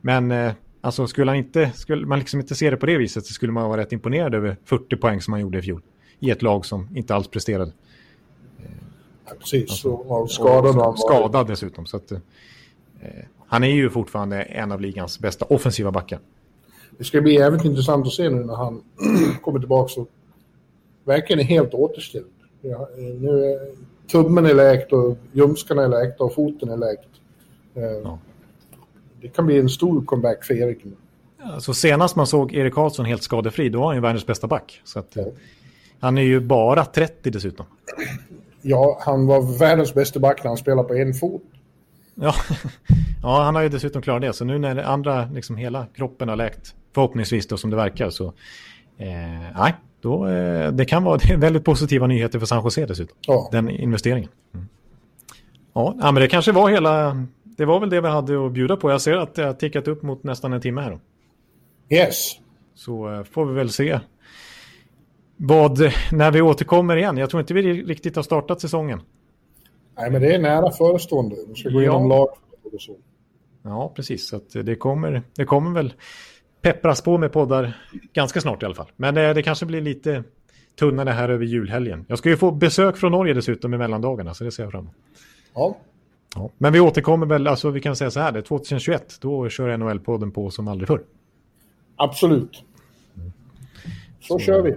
Men eh, Alltså skulle, han inte, skulle man liksom inte se det på det viset så skulle man vara rätt imponerad över 40 poäng som han gjorde i fjol. I ett lag som inte alls presterade. Ja, precis, alltså, och skadad. Och skadad dessutom. Så att, eh, han är ju fortfarande en av ligans bästa offensiva backar. Det ska bli jävligt intressant att se nu när han *clears throat* kommer tillbaka och verkligen är helt återställd. Ja, nu är tummen är läkt och ljumskarna är läkta och foten är läkt. Eh, ja. Det kan bli en stor comeback för Erik. Alltså senast man såg Erik Karlsson helt skadefri, då var han ju världens bästa back. Så att, ja. Han är ju bara 30 dessutom. Ja, han var världens bästa back när han spelade på en fot. Ja, *laughs* ja han har ju dessutom klarat det. Så nu när andra, liksom hela kroppen har läkt, förhoppningsvis då som det verkar, så eh, nej, då, eh, det kan vara *laughs* det väldigt positiva nyheter för San Jose dessutom. Ja. Den investeringen. Mm. Ja, men det kanske var hela... Det var väl det vi hade att bjuda på. Jag ser att det har tickat upp mot nästan en timme här. Då. Yes. Så eh, får vi väl se vad, när vi återkommer igen. Jag tror inte vi riktigt har startat säsongen. Nej, men det är nära förestående. Vi ska gå igenom lag och så. Ja, precis. Så det, kommer, det kommer väl peppras på med poddar ganska snart i alla fall. Men det, eh, det kanske blir lite tunnare här över julhelgen. Jag ska ju få besök från Norge dessutom i mellandagarna, så det ser jag fram emot. Ja. Ja. Men vi återkommer väl, alltså vi kan säga så här, det är 2021, då kör NHL-podden på som aldrig förr. Absolut. Så, så kör vi.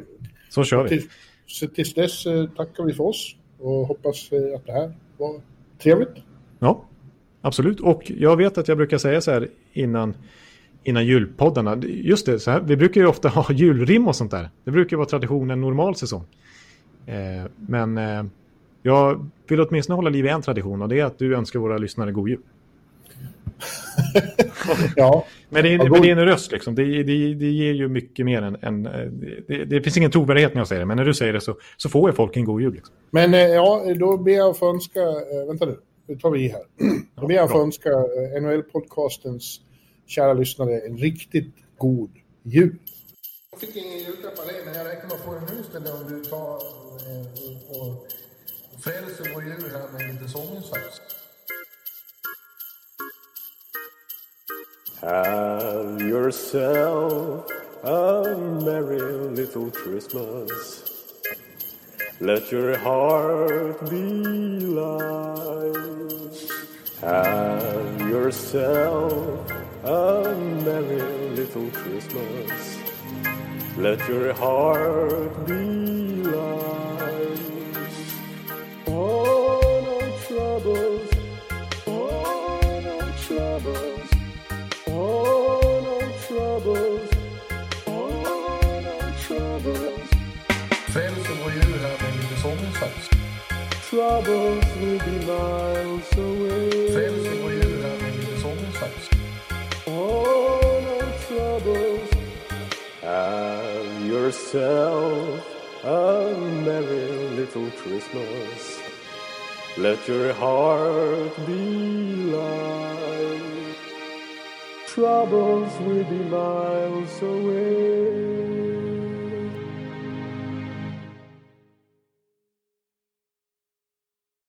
Så kör vi. Till, så tills dess eh, tackar vi för oss och hoppas eh, att det här var trevligt. Ja, absolut. Och jag vet att jag brukar säga så här innan innan julpoddarna. Just det, så här, vi brukar ju ofta *laughs* ha julrim och sånt där. Det brukar vara tradition en normal säsong. Eh, men eh, jag vill åtminstone hålla liv i en tradition och det är att du önskar våra lyssnare god jul. *laughs* ja. Men, det, men det är en röst liksom. Det, det, det ger ju mycket mer än... än det, det, finns ingen trovärdighet när jag säger det, men när du säger det så, så får ju folk en god jul. Liksom. Men eh, ja, då ber jag att få önska... Äh, vänta nu, nu tar vi i här. *clears throat* Då ber jag att få önska NHL-podcastens kära lyssnare, en riktigt god jul. Jag fick ingen julklapp av dig, men jag räknar med att få en hus om du tar eh, och jul här med. Have yourself a merry little Christmas. Let your heart be light. Have yourself a merry little Christmas. Let your heart be Troubles will be miles away. Frälser vår jul här med lite all no troubles. Have yourself a merry little Christmas. Let your heart be light. Troubles will be miles away.